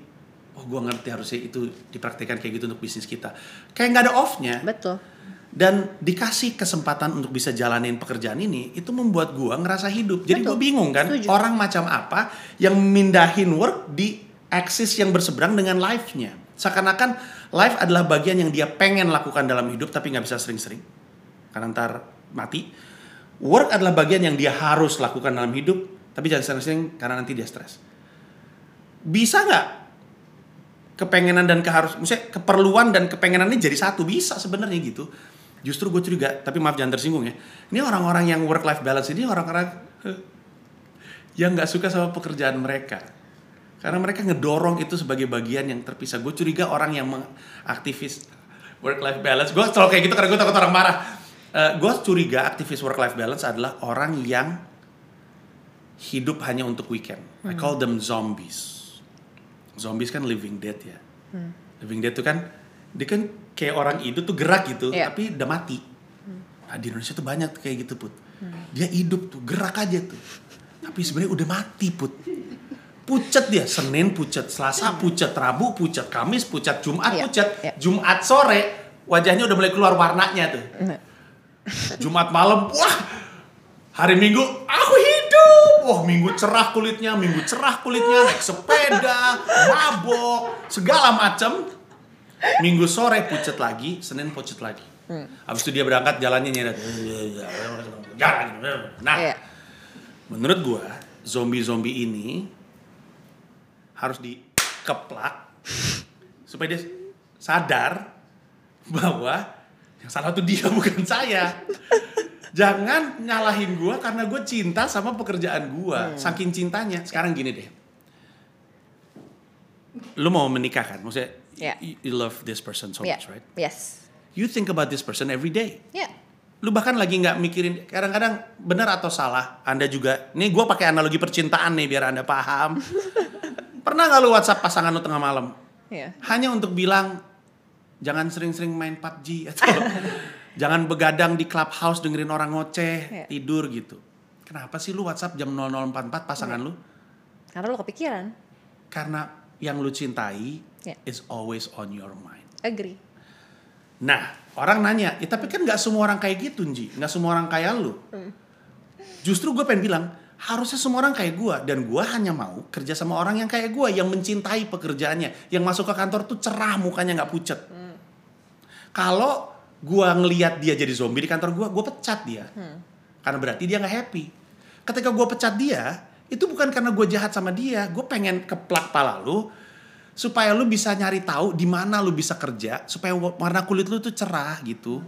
oh gue ngerti harusnya itu dipraktikkan kayak gitu untuk bisnis kita kayak nggak ada off-nya Betul. Dan dikasih kesempatan untuk bisa jalanin pekerjaan ini itu membuat gue ngerasa hidup. Jadi gue Betul. bingung kan Setuju. orang macam apa yang mindahin work di aksis yang berseberang dengan life-nya? Seakan-akan life adalah bagian yang dia pengen lakukan dalam hidup tapi nggak bisa sering-sering. Karena ntar mati. Work adalah bagian yang dia harus lakukan dalam hidup tapi jangan sering-sering karena nanti dia stres. Bisa nggak kepengenan dan keharus maksudnya keperluan dan kepengenannya jadi satu? Bisa sebenarnya gitu justru gue curiga tapi maaf jangan tersinggung ya. Ini orang-orang yang work life balance ini orang-orang eh, yang nggak suka sama pekerjaan mereka. Karena mereka ngedorong itu sebagai bagian yang terpisah. Gue curiga orang yang mengaktivis work life balance. Gue selalu kayak gitu karena gue takut orang marah. Gue curiga aktivis work life balance adalah orang yang hidup hanya untuk weekend. I call them zombies. Zombies kan living dead ya. Living dead tuh kan dia kan kayak orang hidup tuh gerak gitu, Iya. tapi udah mati. Nah, di Indonesia tuh banyak tuh kayak gitu put. Dia hidup tuh gerak aja tuh, tapi sebenarnya udah mati put. Pucat dia, Senin pucat, Selasa pucat, Rabu pucat, Kamis pucat, Jumat Iya, pucat, iya. Jumat sore wajahnya udah mulai keluar warnanya tuh. Jumat malam, wah hari Minggu aku hidup. Wah minggu cerah kulitnya, minggu cerah kulitnya, naik sepeda, mabok, segala macam. Minggu sore pucet lagi, Senin pucet lagi. Habis itu dia berangkat jalannya nyeret. Nah, Iya. menurut gua zombie-zombie ini harus dikeplak supaya dia sadar bahwa yang salah tuh dia bukan saya. Jangan nyalahin gua karena gue cinta sama pekerjaan gua. Hmm. Saking cintanya. Sekarang gini deh. Lu mau menikah kan? Maksudnya Yeah. you, you love this person so Iya. much, right? Yes. You think about this person every day Ya. lu bahkan lagi nggak mikirin kadang-kadang benar atau salah anda juga nih gue pakai analogi percintaan nih biar anda paham pernah nggak lu WhatsApp pasangan lu tengah malam Iya. hanya untuk bilang jangan sering-sering main PUBG atau jangan begadang di clubhouse dengerin orang ngoceh Iya. tidur gitu kenapa sih lu WhatsApp jam 0044 pasangan lu Karena lo kepikiran. karena yang lu cintai Iya. is always on your mind Agree. Nah, orang nanya, ya tapi kan nggak semua orang kayak gitu, Nji. Nggak semua orang kayak lu. Justru gue pengen bilang, harusnya semua orang kayak gue. Dan gue hanya mau kerja sama orang yang kayak gue, yang mencintai pekerjaannya. Yang masuk ke kantor tuh cerah, mukanya nggak pucet. Kalau gue ngeliat dia jadi zombie di kantor gue, gue pecat dia. Karena berarti dia nggak happy. Ketika gue pecat dia, itu bukan karena gue jahat sama dia. Gue pengen keplak pala lu, supaya lu bisa nyari tahu di mana lu bisa kerja supaya wa- warna kulit lu tuh cerah gitu.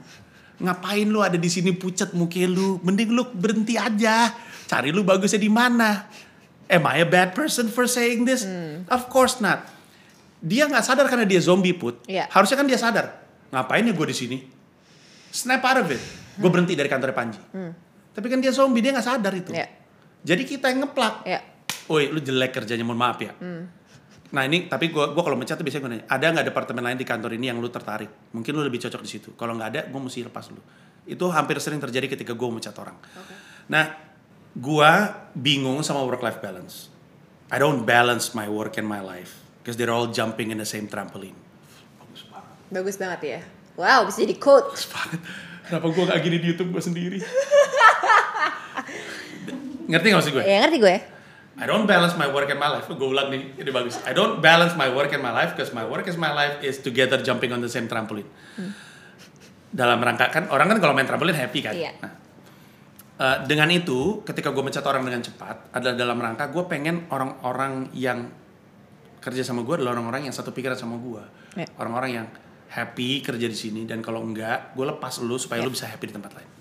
Ngapain lu ada di sini pucet muka lu? Mending lu berhenti aja. Cari lu bagusnya di mana. Am I a bad person for saying this? Of course not. Dia nggak sadar karena dia zombie put. Iya. Harusnya kan dia sadar. Ngapain ya gue di sini? Snap out of it. Gue berhenti dari kantornya Panji. Tapi kan dia zombie dia nggak sadar itu. Iya. Jadi kita yang ngeplak. Ya. Woi, lu jelek kerjanya, mohon maaf ya. Nah ini, tapi gua, gua kalau mecat tuh biasanya gue nanya, ada nggak departemen lain di kantor ini yang lu tertarik? Mungkin lu lebih cocok di situ. Kalau nggak ada, gue mesti lepas lu. Itu hampir sering terjadi ketika gue mecat orang. Nah, gua bingung sama work life balance. I don't balance my work and my life because they're all jumping in the same trampoline. Bagus banget. Bagus banget ya. Wow, bisa jadi quote. Bagus banget. Kenapa gue gak gini di YouTube gue sendiri? Ngerti gak maksud gue? Ya ngerti gue. I don't balance my work and my life. Gue ulang nih, ini bagus. I don't balance my work and my life because my work and my life is together jumping on the same trampoline. Dalam rangka kan orang kan kalau main trampolin happy kan. Iya. Nah, eh, dengan itu, ketika gue mencat orang dengan cepat adalah dalam rangka gue pengen orang-orang yang kerja sama gue adalah orang-orang yang satu pikiran sama gue. Iya. Orang-orang yang happy kerja di sini dan kalau enggak, gue lepas lu supaya lu bisa happy di tempat lain.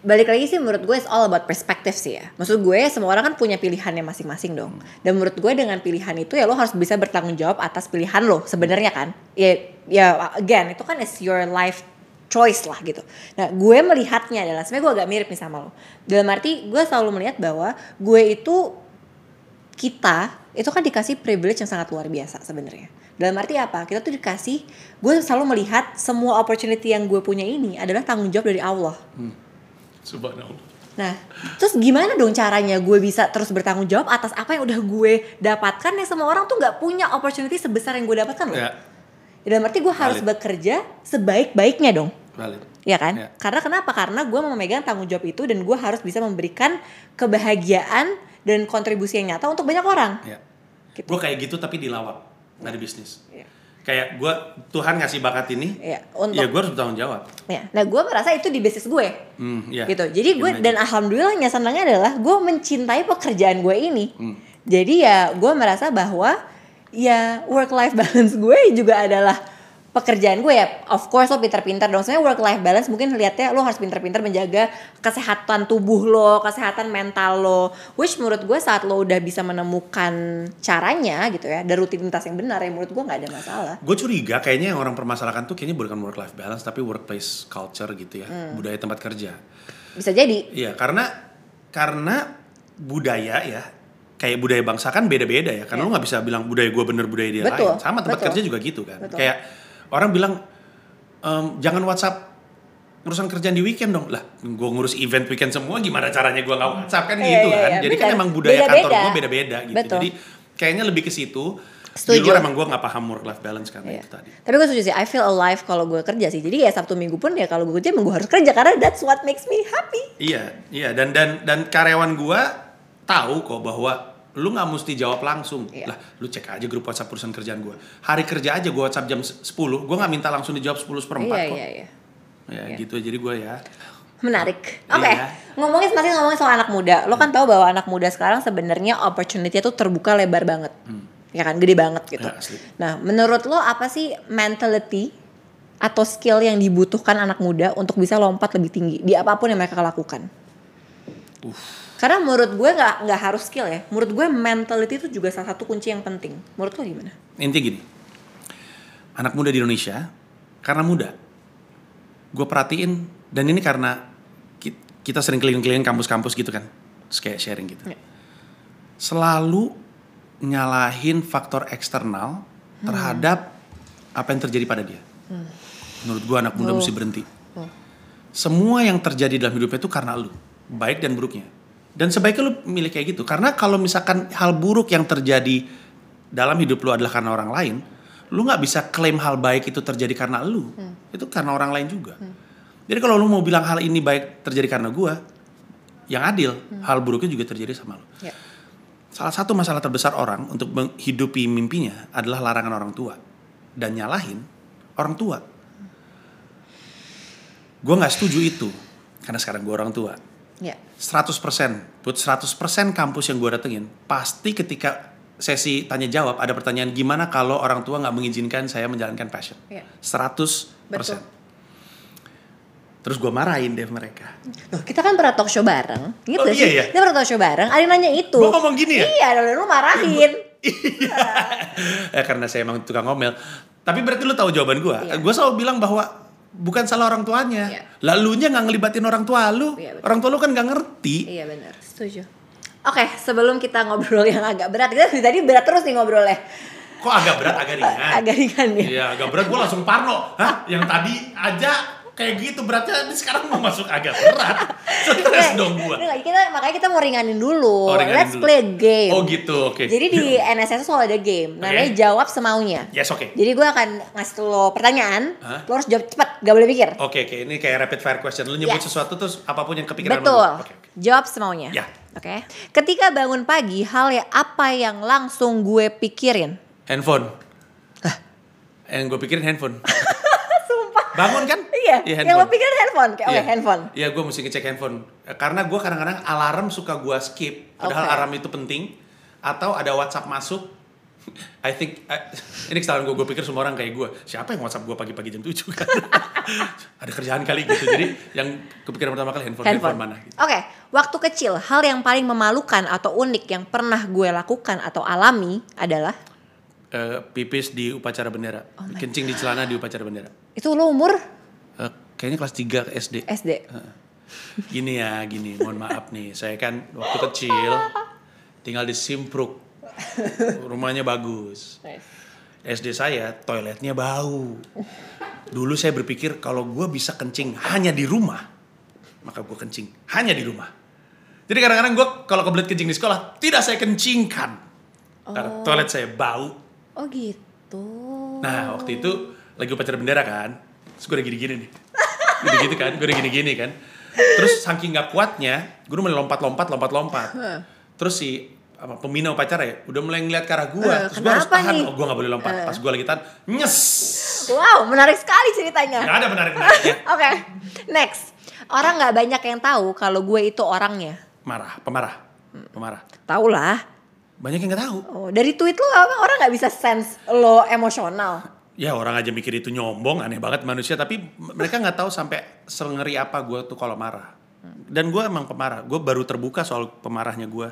Balik lagi sih menurut gue it's all about perspective sih ya. Maksud gue semua orang kan punya pilihannya masing-masing dong. Dan menurut gue dengan pilihan itu ya lo harus bisa bertanggung jawab atas pilihan lo sebenarnya kan. Ya ya again itu kan is your life choice lah gitu. Nah gue melihatnya adalah sebenarnya gue agak mirip nih sama lo. Dalam arti gue selalu melihat bahwa gue itu kita itu kan dikasih privilege yang sangat luar biasa sebenarnya. Dalam arti apa? Kita tuh dikasih, gue selalu melihat semua opportunity yang gue punya ini adalah tanggung jawab dari Allah. Subhanallah. Nah, terus gimana dong caranya gue bisa terus bertanggung jawab atas apa yang udah gue dapatkan yang semua orang tuh nggak punya opportunity sebesar yang gue dapatkan loh. Ya, Dalam arti gue harus Valid. bekerja sebaik-baiknya dong. valid. Ya kan? Ya. Karena kenapa? Karena gue mau memegang tanggung jawab itu dan gue harus bisa memberikan kebahagiaan dan kontribusi yang nyata untuk banyak orang. Ya. Gitu. Gue kayak gitu tapi nggak di bisnis. Iya. Kayak gue Tuhan ngasih bakat ini, Iya, untuk ya gue harus bertanggung jawab. Ya, nah gue merasa itu di bisnis gue. Hmm, ya. gitu jadi gue dan alhamdulillahnya senangnya adalah gue mencintai pekerjaan gue ini Hmm. jadi ya gue merasa bahwa ya work life balance gue juga adalah pekerjaan gue ya of course lo pintar-pintar dong sebenarnya work life balance mungkin lihatnya lo harus pintar-pintar menjaga kesehatan tubuh lo kesehatan mental lo which menurut gue saat lo udah bisa menemukan caranya gitu ya dan rutinitas yang benar ya menurut gue nggak ada masalah Gue curiga kayaknya yang orang permasalahkan tuh kayaknya bukan work life balance tapi workplace culture gitu ya, Hmm. budaya tempat kerja. bisa jadi Iya, karena karena budaya ya kayak budaya bangsa kan beda-beda ya. Karena Iya. lu nggak bisa bilang budaya gue bener budaya dia Betul, lain. Sama tempat betul. kerja juga gitu kan. Betul. Kayak orang bilang "Em, jangan WhatsApp urusan kerjaan di weekend dong lah gue ngurus event weekend semua gimana caranya gue nggak WhatsApp kan Iya, gitu iya, kan iya, jadi kan benar. emang budaya kantor Beda-beda. gue beda-beda gitu Betul. jadi kayaknya lebih ke situ di Setuju. luar emang gue nggak paham work life balance karena Iya. itu tadi Tapi gue setuju sih, I feel alive kalau gue kerja sih. Jadi ya Sabtu Minggu pun ya kalau gue kerja emang gue harus kerja karena that's what makes me happy. Iya, iya dan dan dan karyawan gua tahu kok bahwa lu nggak mesti jawab langsung. Iya. Lah, lu cek aja grup WhatsApp perusahaan kerjaan gua. Hari kerja aja gua WhatsApp jam 10, gua nggak minta langsung dijawab 10 seperempat Iya, kok. iya, iya. Ya Iya. gitu jadi gua ya. Menarik. Oke, Iya. ngomongin masih ngomongin soal anak muda. Lo kan tahu bahwa anak muda sekarang sebenarnya opportunity tuh terbuka lebar banget. Ya kan, gede banget gitu. Ya, asli. Nah, menurut lo apa sih mentality atau skill yang dibutuhkan anak muda untuk bisa lompat lebih tinggi di apa pun yang mereka lakukan? Karena menurut gue nggak nggak harus skill ya. Menurut gue mentality itu juga salah satu kunci yang penting. Menurut lo gimana? Inti gini. Anak muda di Indonesia karena muda. Gue perhatiin dan ini karena ki- kita sering keliling-keliling kampus-kampus gitu kan. Terus kayak sharing gitu. Iya. Selalu nyalahin faktor eksternal terhadap apa yang terjadi pada dia. Menurut gue anak muda mesti berhenti. Semua yang terjadi dalam hidupnya itu karena lu, baik dan buruknya. Dan sebaiknya lu milih kayak gitu. Karena kalau misalkan hal buruk yang terjadi dalam hidup lu adalah karena orang lain, lu nggak bisa klaim hal baik itu terjadi karena lu. Itu karena orang lain juga. Jadi kalau lu mau bilang hal ini baik terjadi karena gua, yang adil, hal buruknya juga terjadi sama lu. Ya. Salah satu masalah terbesar orang untuk menghidupi mimpinya adalah larangan orang tua dan nyalahin orang tua. Gue nggak setuju itu karena sekarang gue orang tua. Ya. 100% buat 100% kampus yang gue datengin pasti ketika sesi tanya jawab ada pertanyaan gimana kalau orang tua nggak mengizinkan saya menjalankan passion. Iya. 100%. Betul. Terus gue marahin deh mereka. Loh, kita kan pernah talk show bareng, gitu Oh, sih. iya, iya. Kita pernah talk show bareng, ada yang nanya itu. Gua ngomong gini ya? Iya, dan lu marahin. ya karena saya emang tukang ngomel. Tapi berarti lu tahu jawaban gue. Iya. Gue selalu bilang bahwa bukan salah orang tuanya. Iya. Lalunya nggak ngelibatin orang tua lu. Iya, betul. orang tua lu kan nggak ngerti. Iya benar, setuju. Oke, sebelum kita ngobrol yang agak berat, kita tadi berat terus nih ngobrolnya. Kok agak berat agak ringan. Agak ringan ya. Iya agak berat gue langsung parno. Hah? Yang tadi aja kayak gitu beratnya ini sekarang mau masuk agak berat. Stres dong enggak, kita makanya kita mau ringanin dulu. Oh, ringanin Let's dulu. play a game. Oh gitu, oke. Jadi di NSS selalu ada game, namanya Oke. jawab semaunya. Yes oke. Jadi gue akan ngasih lo pertanyaan, Hah? lo harus jawab cepat, gak boleh pikir. Oke oke ini kayak rapid fire question. Lu nyebut Yes. sesuatu terus apa pun yang kepikiran. Betul. Oke oke. Jawab semaunya. Ya. Oke. Ketika bangun pagi, hal yang apa yang langsung gue pikirin? Handphone. Yang gue pikirin handphone. Bangun kan? Iya, Iya yang lo pikirin handphone. Kayak, oke, Iya. handphone. Iya, gue mesti ngecek handphone. Karena gue kadang-kadang alarm suka gue skip. Padahal Oke. alarm itu penting. Atau ada WhatsApp masuk. I think I- ini kesalahan gue. Gue pikir semua orang kayak gue. Siapa yang WhatsApp gue pagi-pagi jam 7 kan? ada kerjaan kali gitu. Jadi yang kepikiran pertama kali handphone. Handphone, Handphone. mana? Gitu. Oke, waktu kecil, hal yang paling memalukan atau unik yang pernah gue lakukan atau alami adalah Eh, pipis di upacara bendera. Oh Kencing di celana di upacara bendera. itu lo umur Eh, kayaknya kelas 3 SD. SD. Gini ya, gini. Mohon maaf nih. Saya kan waktu kecil tinggal di Simpruk. Rumahnya bagus. SD saya toiletnya bau. Dulu saya berpikir kalau gue bisa kencing hanya di rumah, maka gue kencing hanya di rumah. Jadi kadang-kadang gue kalau kebelet kencing di sekolah, tidak saya kencingkan. Karena toilet saya bau. Oh gitu. Nah waktu itu lagi upacara bendera kan, terus gue udah gini-gini nih, gini gitu kan, gue udah gini-gini kan. Terus saking nggak kuatnya, gue udah mulai lompat-lompat, lompat-lompat. Terus si apa, pembina upacara ya, udah mulai ngeliat ke arah gue, Eh, terus gue harus tahan, nih? oh gue nggak boleh lompat. Eh. Pas gue lagi tahan, nyes, Wow, menarik sekali ceritanya. nggak ada menarik-menariknya. Oke, next. Orang nggak banyak yang tahu kalau gue itu orangnya. Marah, pemarah, pemarah. Tahu lah. Banyak yang nggak tahu. Oh, dari tweet lo apa orang nggak bisa sense lo emosional. Ya orang aja mikir itu nyombong, aneh banget manusia. Tapi mereka nggak tahu sampai sengeri apa gue tuh kalau marah. Dan gue emang pemarah. Gue baru terbuka soal pemarahnya gue.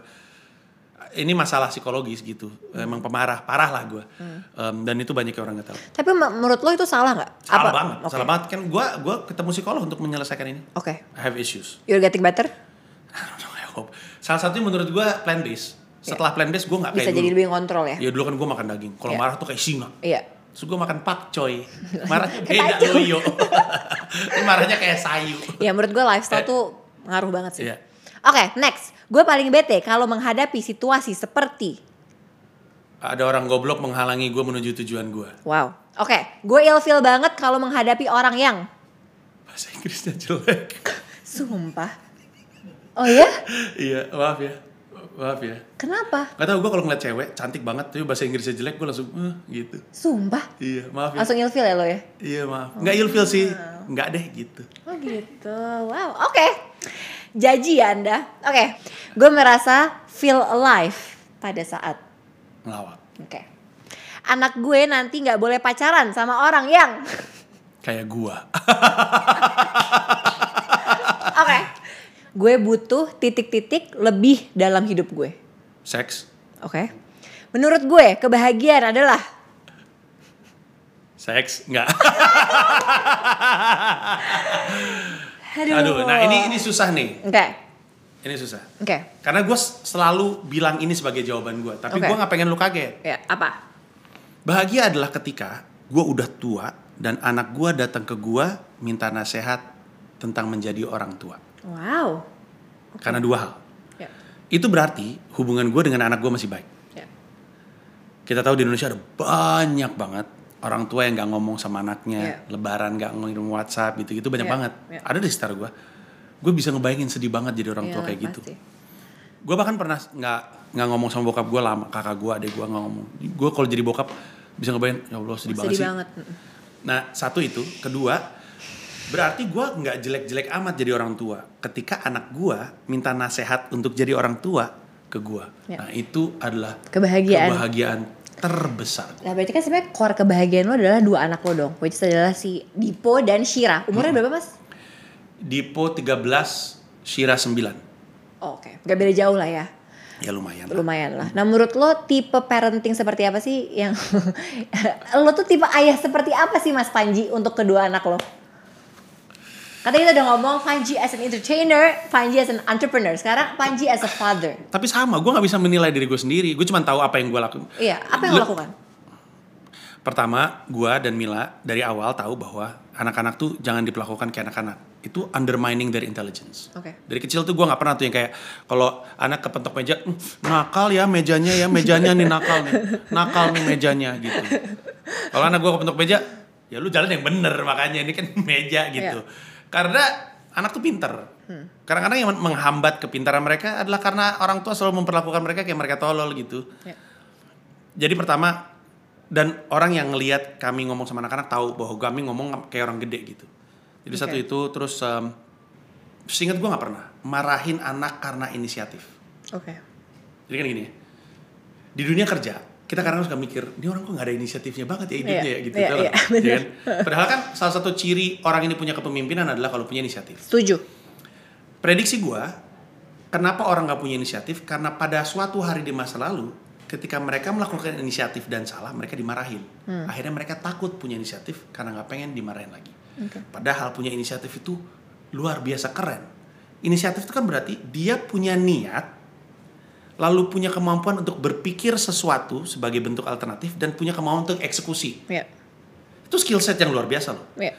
Ini masalah psikologis gitu. Emang pemarah, parah lah gue. Em, dan itu banyak yang orang nggak tahu. Tapi me- menurut lo itu salah nggak? Salah Apa? banget, Oke. salah banget. Kan gue gua ketemu psikolog untuk menyelesaikan ini. Oke. I have issues. You're getting better? I don't know, I hope. Salah satunya menurut gue plan base. Setelah plan base gue nggak kayak Bisa dulu. jadi lebih ngontrol ya? Ya dulu kan gue makan daging. Kalau Iya. marah tuh kayak singa. Iya. Terus gue makan pakcoy. Marahnya Kayak beda loyo. Ini marahnya kayak sayu. Ya menurut gue lifestyle tuh ngaruh banget sih. Iya. Oke, next. Gue paling bete kalau menghadapi situasi seperti Ada orang goblok menghalangi gue menuju tujuan gue. Wow. Oke, gue ilfeel banget kalau menghadapi orang yang Bahasa Inggrisnya jelek. sumpah. Oh ya? iya, maaf ya. Maaf ya. Kenapa? Gak tau gue kalau ngeliat cewek cantik banget tapi bahasa Inggrisnya jelek gue langsung eh, gitu. Sumpah. Iya, maaf ya. Langsung ilfeel ya lo ya? Iya, maaf. Nggak ilfil sih. Nggak deh gitu. Oh gitu. Wow. Oke. Jaji ya Anda. Oke. Gue merasa feel alive pada saat Ngelawak. Oke. Anak gue nanti nggak boleh pacaran sama orang yang Kayak gua. Gue butuh titik-titik lebih dalam hidup gue. Seks. Oke. Menurut gue kebahagiaan adalah Seks. Nggak. Aduh. Aduh, nah ini ini susah nih. Oke. Ini susah. Oke. Karena gue selalu bilang ini sebagai jawaban gue. Tapi Oke. gue nggak pengen lu kaget. Ya, apa? Bahagia adalah ketika gue udah tua dan anak gue datang ke gue minta nasihat tentang menjadi orang tua. Wow. Karena dua hal. Ya. Itu berarti hubungan gue dengan anak gue masih baik. Ya. Kita tahu di Indonesia ada banyak banget orang tua yang nggak ngomong sama anaknya, Iya. lebaran nggak ngirim WhatsApp gitu-gitu banyak Iya, banget. iya. Ada di sekitar gue. Gue bisa ngebayangin sedih banget jadi orang tua Iyalah, kayak gitu. pasti. Gue bahkan pernah nggak nggak ngomong sama bokap gue lama, kakak gue, adek gue nggak ngomong. Gue kalau jadi bokap bisa ngebayangin, ya Allah sedih, banget Sedih sih. banget. Nah satu itu, kedua berarti gue nggak jelek-jelek amat jadi orang tua. Ketika anak gue minta nasihat untuk jadi orang tua ke gue, Ya. nah itu adalah Kebahagiaan. kebahagiaan terbesar. Nah berarti kan sebenarnya core kebahagiaan lo adalah dua anak lo dong. Which adalah si Dipo dan Shira. Umurnya berapa mas? Dipo 13, Shira 9. Oh, Oke, gak beda jauh lah ya. Ya lumayan. lah. Lumayan lah. Nah menurut lo tipe parenting seperti apa sih yang lo tuh tipe ayah seperti apa sih Mas Panji untuk kedua anak lo? Katanya kita udah ngomong Panji as an entertainer, Panji as an entrepreneur. Sekarang Panji as a father. Tapi sama, gue nggak bisa menilai diri gue sendiri. Gue cuma tahu apa yang gue lakukan. Iya, apa yang lo lakukan? Pertama, gue dan Mila dari awal tahu bahwa anak-anak tuh jangan diperlakukan kayak anak-anak. Itu undermining their intelligence. Oke. Dari kecil tuh gue nggak pernah tuh yang kayak kalau anak kepentok meja, "Hmm, nakal ya mejanya ya, mejanya nih nakal nih, nakal nih mejanya gitu. Kalau anak gue kepentok meja, ya lu jalan yang bener makanya ini kan meja gitu. Karena anak tuh pinter. Kadang-kadang yang menghambat kepintaran mereka adalah karena orang tua selalu memperlakukan mereka kayak mereka tolol gitu. Ya. Jadi pertama dan orang yang ngelihat kami ngomong sama anak-anak tahu bahwa kami ngomong kayak orang gede gitu. Jadi Oke. satu itu terus um, seingat gue nggak pernah marahin anak karena inisiatif. Oke. Jadi kan gini, ya, di dunia kerja kita kadang suka mikir, ini orang kok nggak ada inisiatifnya banget ya hidupnya Iya, ya gitu. iya, tau nggak? iya, bener. Ya kan? Padahal kan salah satu ciri orang ini punya kepemimpinan adalah kalau punya inisiatif. Setuju. Prediksi gua, kenapa orang nggak punya inisiatif? Karena pada suatu hari di masa lalu, ketika mereka melakukan inisiatif dan salah, mereka dimarahin. Hmm. Akhirnya mereka takut punya inisiatif karena nggak pengen dimarahin lagi. Oke. Padahal punya inisiatif itu luar biasa keren. Inisiatif itu kan berarti dia punya niat, lalu punya kemampuan untuk berpikir sesuatu sebagai bentuk alternatif dan punya kemampuan untuk eksekusi. Ya. Itu skill set yang luar biasa loh. Ya.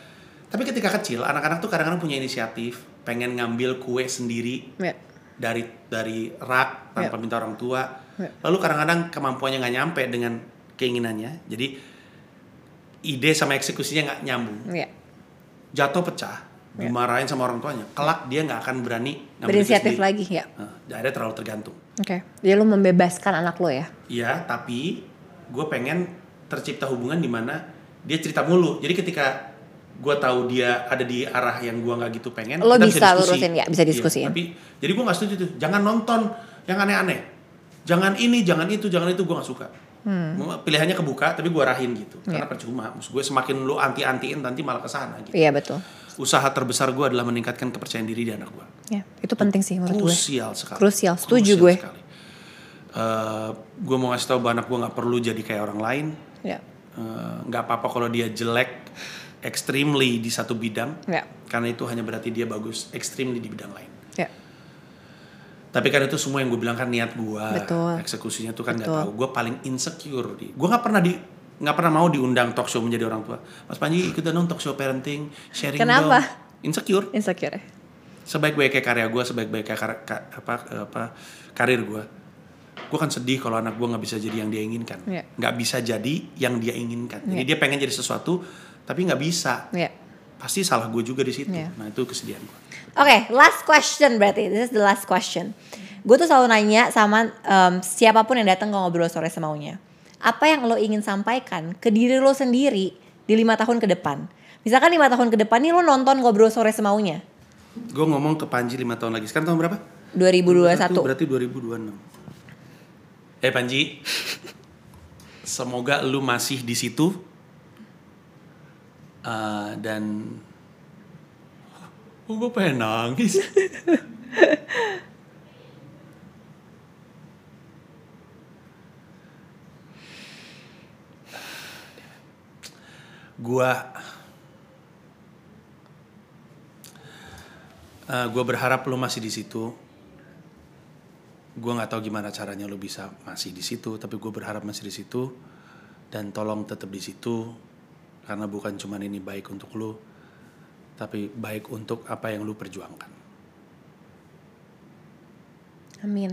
Tapi ketika kecil, anak-anak tuh kadang-kadang punya inisiatif, pengen ngambil kue sendiri Ya. dari dari rak tanpa Ya. minta orang tua. Ya. Lalu kadang-kadang kemampuannya nggak nyampe dengan keinginannya. Jadi ide sama eksekusinya nggak nyambung. Ya. Jatuh pecah, Ya. dimarahin sama orang tuanya. Kelak dia nggak akan berani ngambil Berinisiatif lagi ya. Nah, akhirnya terlalu tergantung. Oke. Jadi lo membebaskan anak lo ya. Iya, tapi gue pengen tercipta hubungan di mana dia cerita mulu. Jadi ketika gue tahu dia ada di arah yang gue nggak gitu pengen, Lo bisa diskusi. lurusin, ya, bisa Iya, diskusiin. tapi jadi gue nggak setuju tuh. Jangan nonton yang aneh-aneh. Jangan ini, jangan itu, jangan itu gue nggak suka. Mau Pilihannya kebuka, tapi gue arahin gitu. Karena Hmm. Iya. percuma. Maksud gue semakin lo anti-antiin nanti malah ke sana gitu. Iya betul. Usaha terbesar gue adalah meningkatkan kepercayaan diri di anak gue. Ya. Itu penting sih menurut gue. Krusial sekali. Krusial, setuju gue. gue mau ngasih tahu bahwa anak gue nggak perlu jadi kayak orang lain. Ya. Eh, nggak apa-apa kalau dia jelek extremely di satu bidang Ya. karena itu hanya berarti dia bagus extremely di bidang lain Ya. tapi kan itu semua yang gue bilang kan niat gue eksekusinya tuh kan nggak tahu gue paling insecure di gue nggak pernah di nggak pernah mau diundang talk show menjadi orang tua mas Panji ikutan dong talk show parenting sharing Kenapa? dong insecure Insecure ya. sebaik-baiknya karya gue sebaik-baiknya kar- ka- apa apa karir gue gue kan sedih kalau anak gue nggak bisa jadi yang dia inginkan Iya. nggak bisa jadi yang dia inginkan jadi Iya. dia pengen jadi sesuatu tapi nggak bisa Ya. pasti salah gue juga di situ Iya. nah itu kesedihan gue Oke, last question berarti. This is the last question. Gue tuh selalu nanya sama em, siapa pun yang datang ke ngobrol sore semaunya. Apa yang lo ingin sampaikan ke diri lo sendiri di lima tahun ke depan? Misalkan lima tahun ke depan nih lo nonton ngobrol sore semaunya. gue ngomong ke Panji lima tahun lagi sekarang tahun berapa 2021. berarti 2026 eh Panji semoga lu masih di situ Eh, dan oh gue pengen nangis gua eh, gua berharap lu masih di situ gua nggak tahu gimana caranya lu bisa masih di situ tapi gue berharap masih di situ dan tolong tetap di situ karena bukan cuma ini baik untuk lu tapi baik untuk apa yang lu perjuangkan Amin.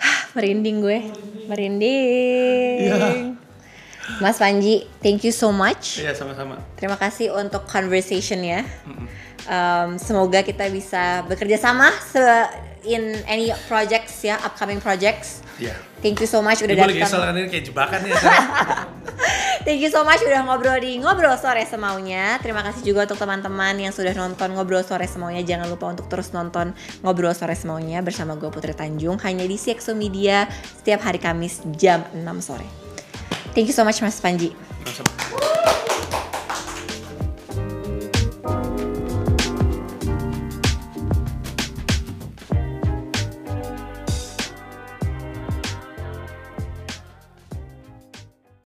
Merinding gue, merinding. Iya. Mas Panji, thank you so much. iya sama-sama Terima kasih untuk conversationnya. Um, semoga kita bisa bekerja sama se- in any projects ya, upcoming projects. iya Thank you so much udah Ini gue lagi datang. ini kayak jebakan ya. Thank you so much udah ngobrol di ngobrol sore semaunya. Terima kasih juga untuk teman-teman yang sudah nonton ngobrol sore semaunya. Jangan lupa untuk terus nonton ngobrol sore semaunya bersama gue Putri Tanjung hanya di CXO Media setiap hari Kamis jam 6 sore. Thank you so much Mas Panji.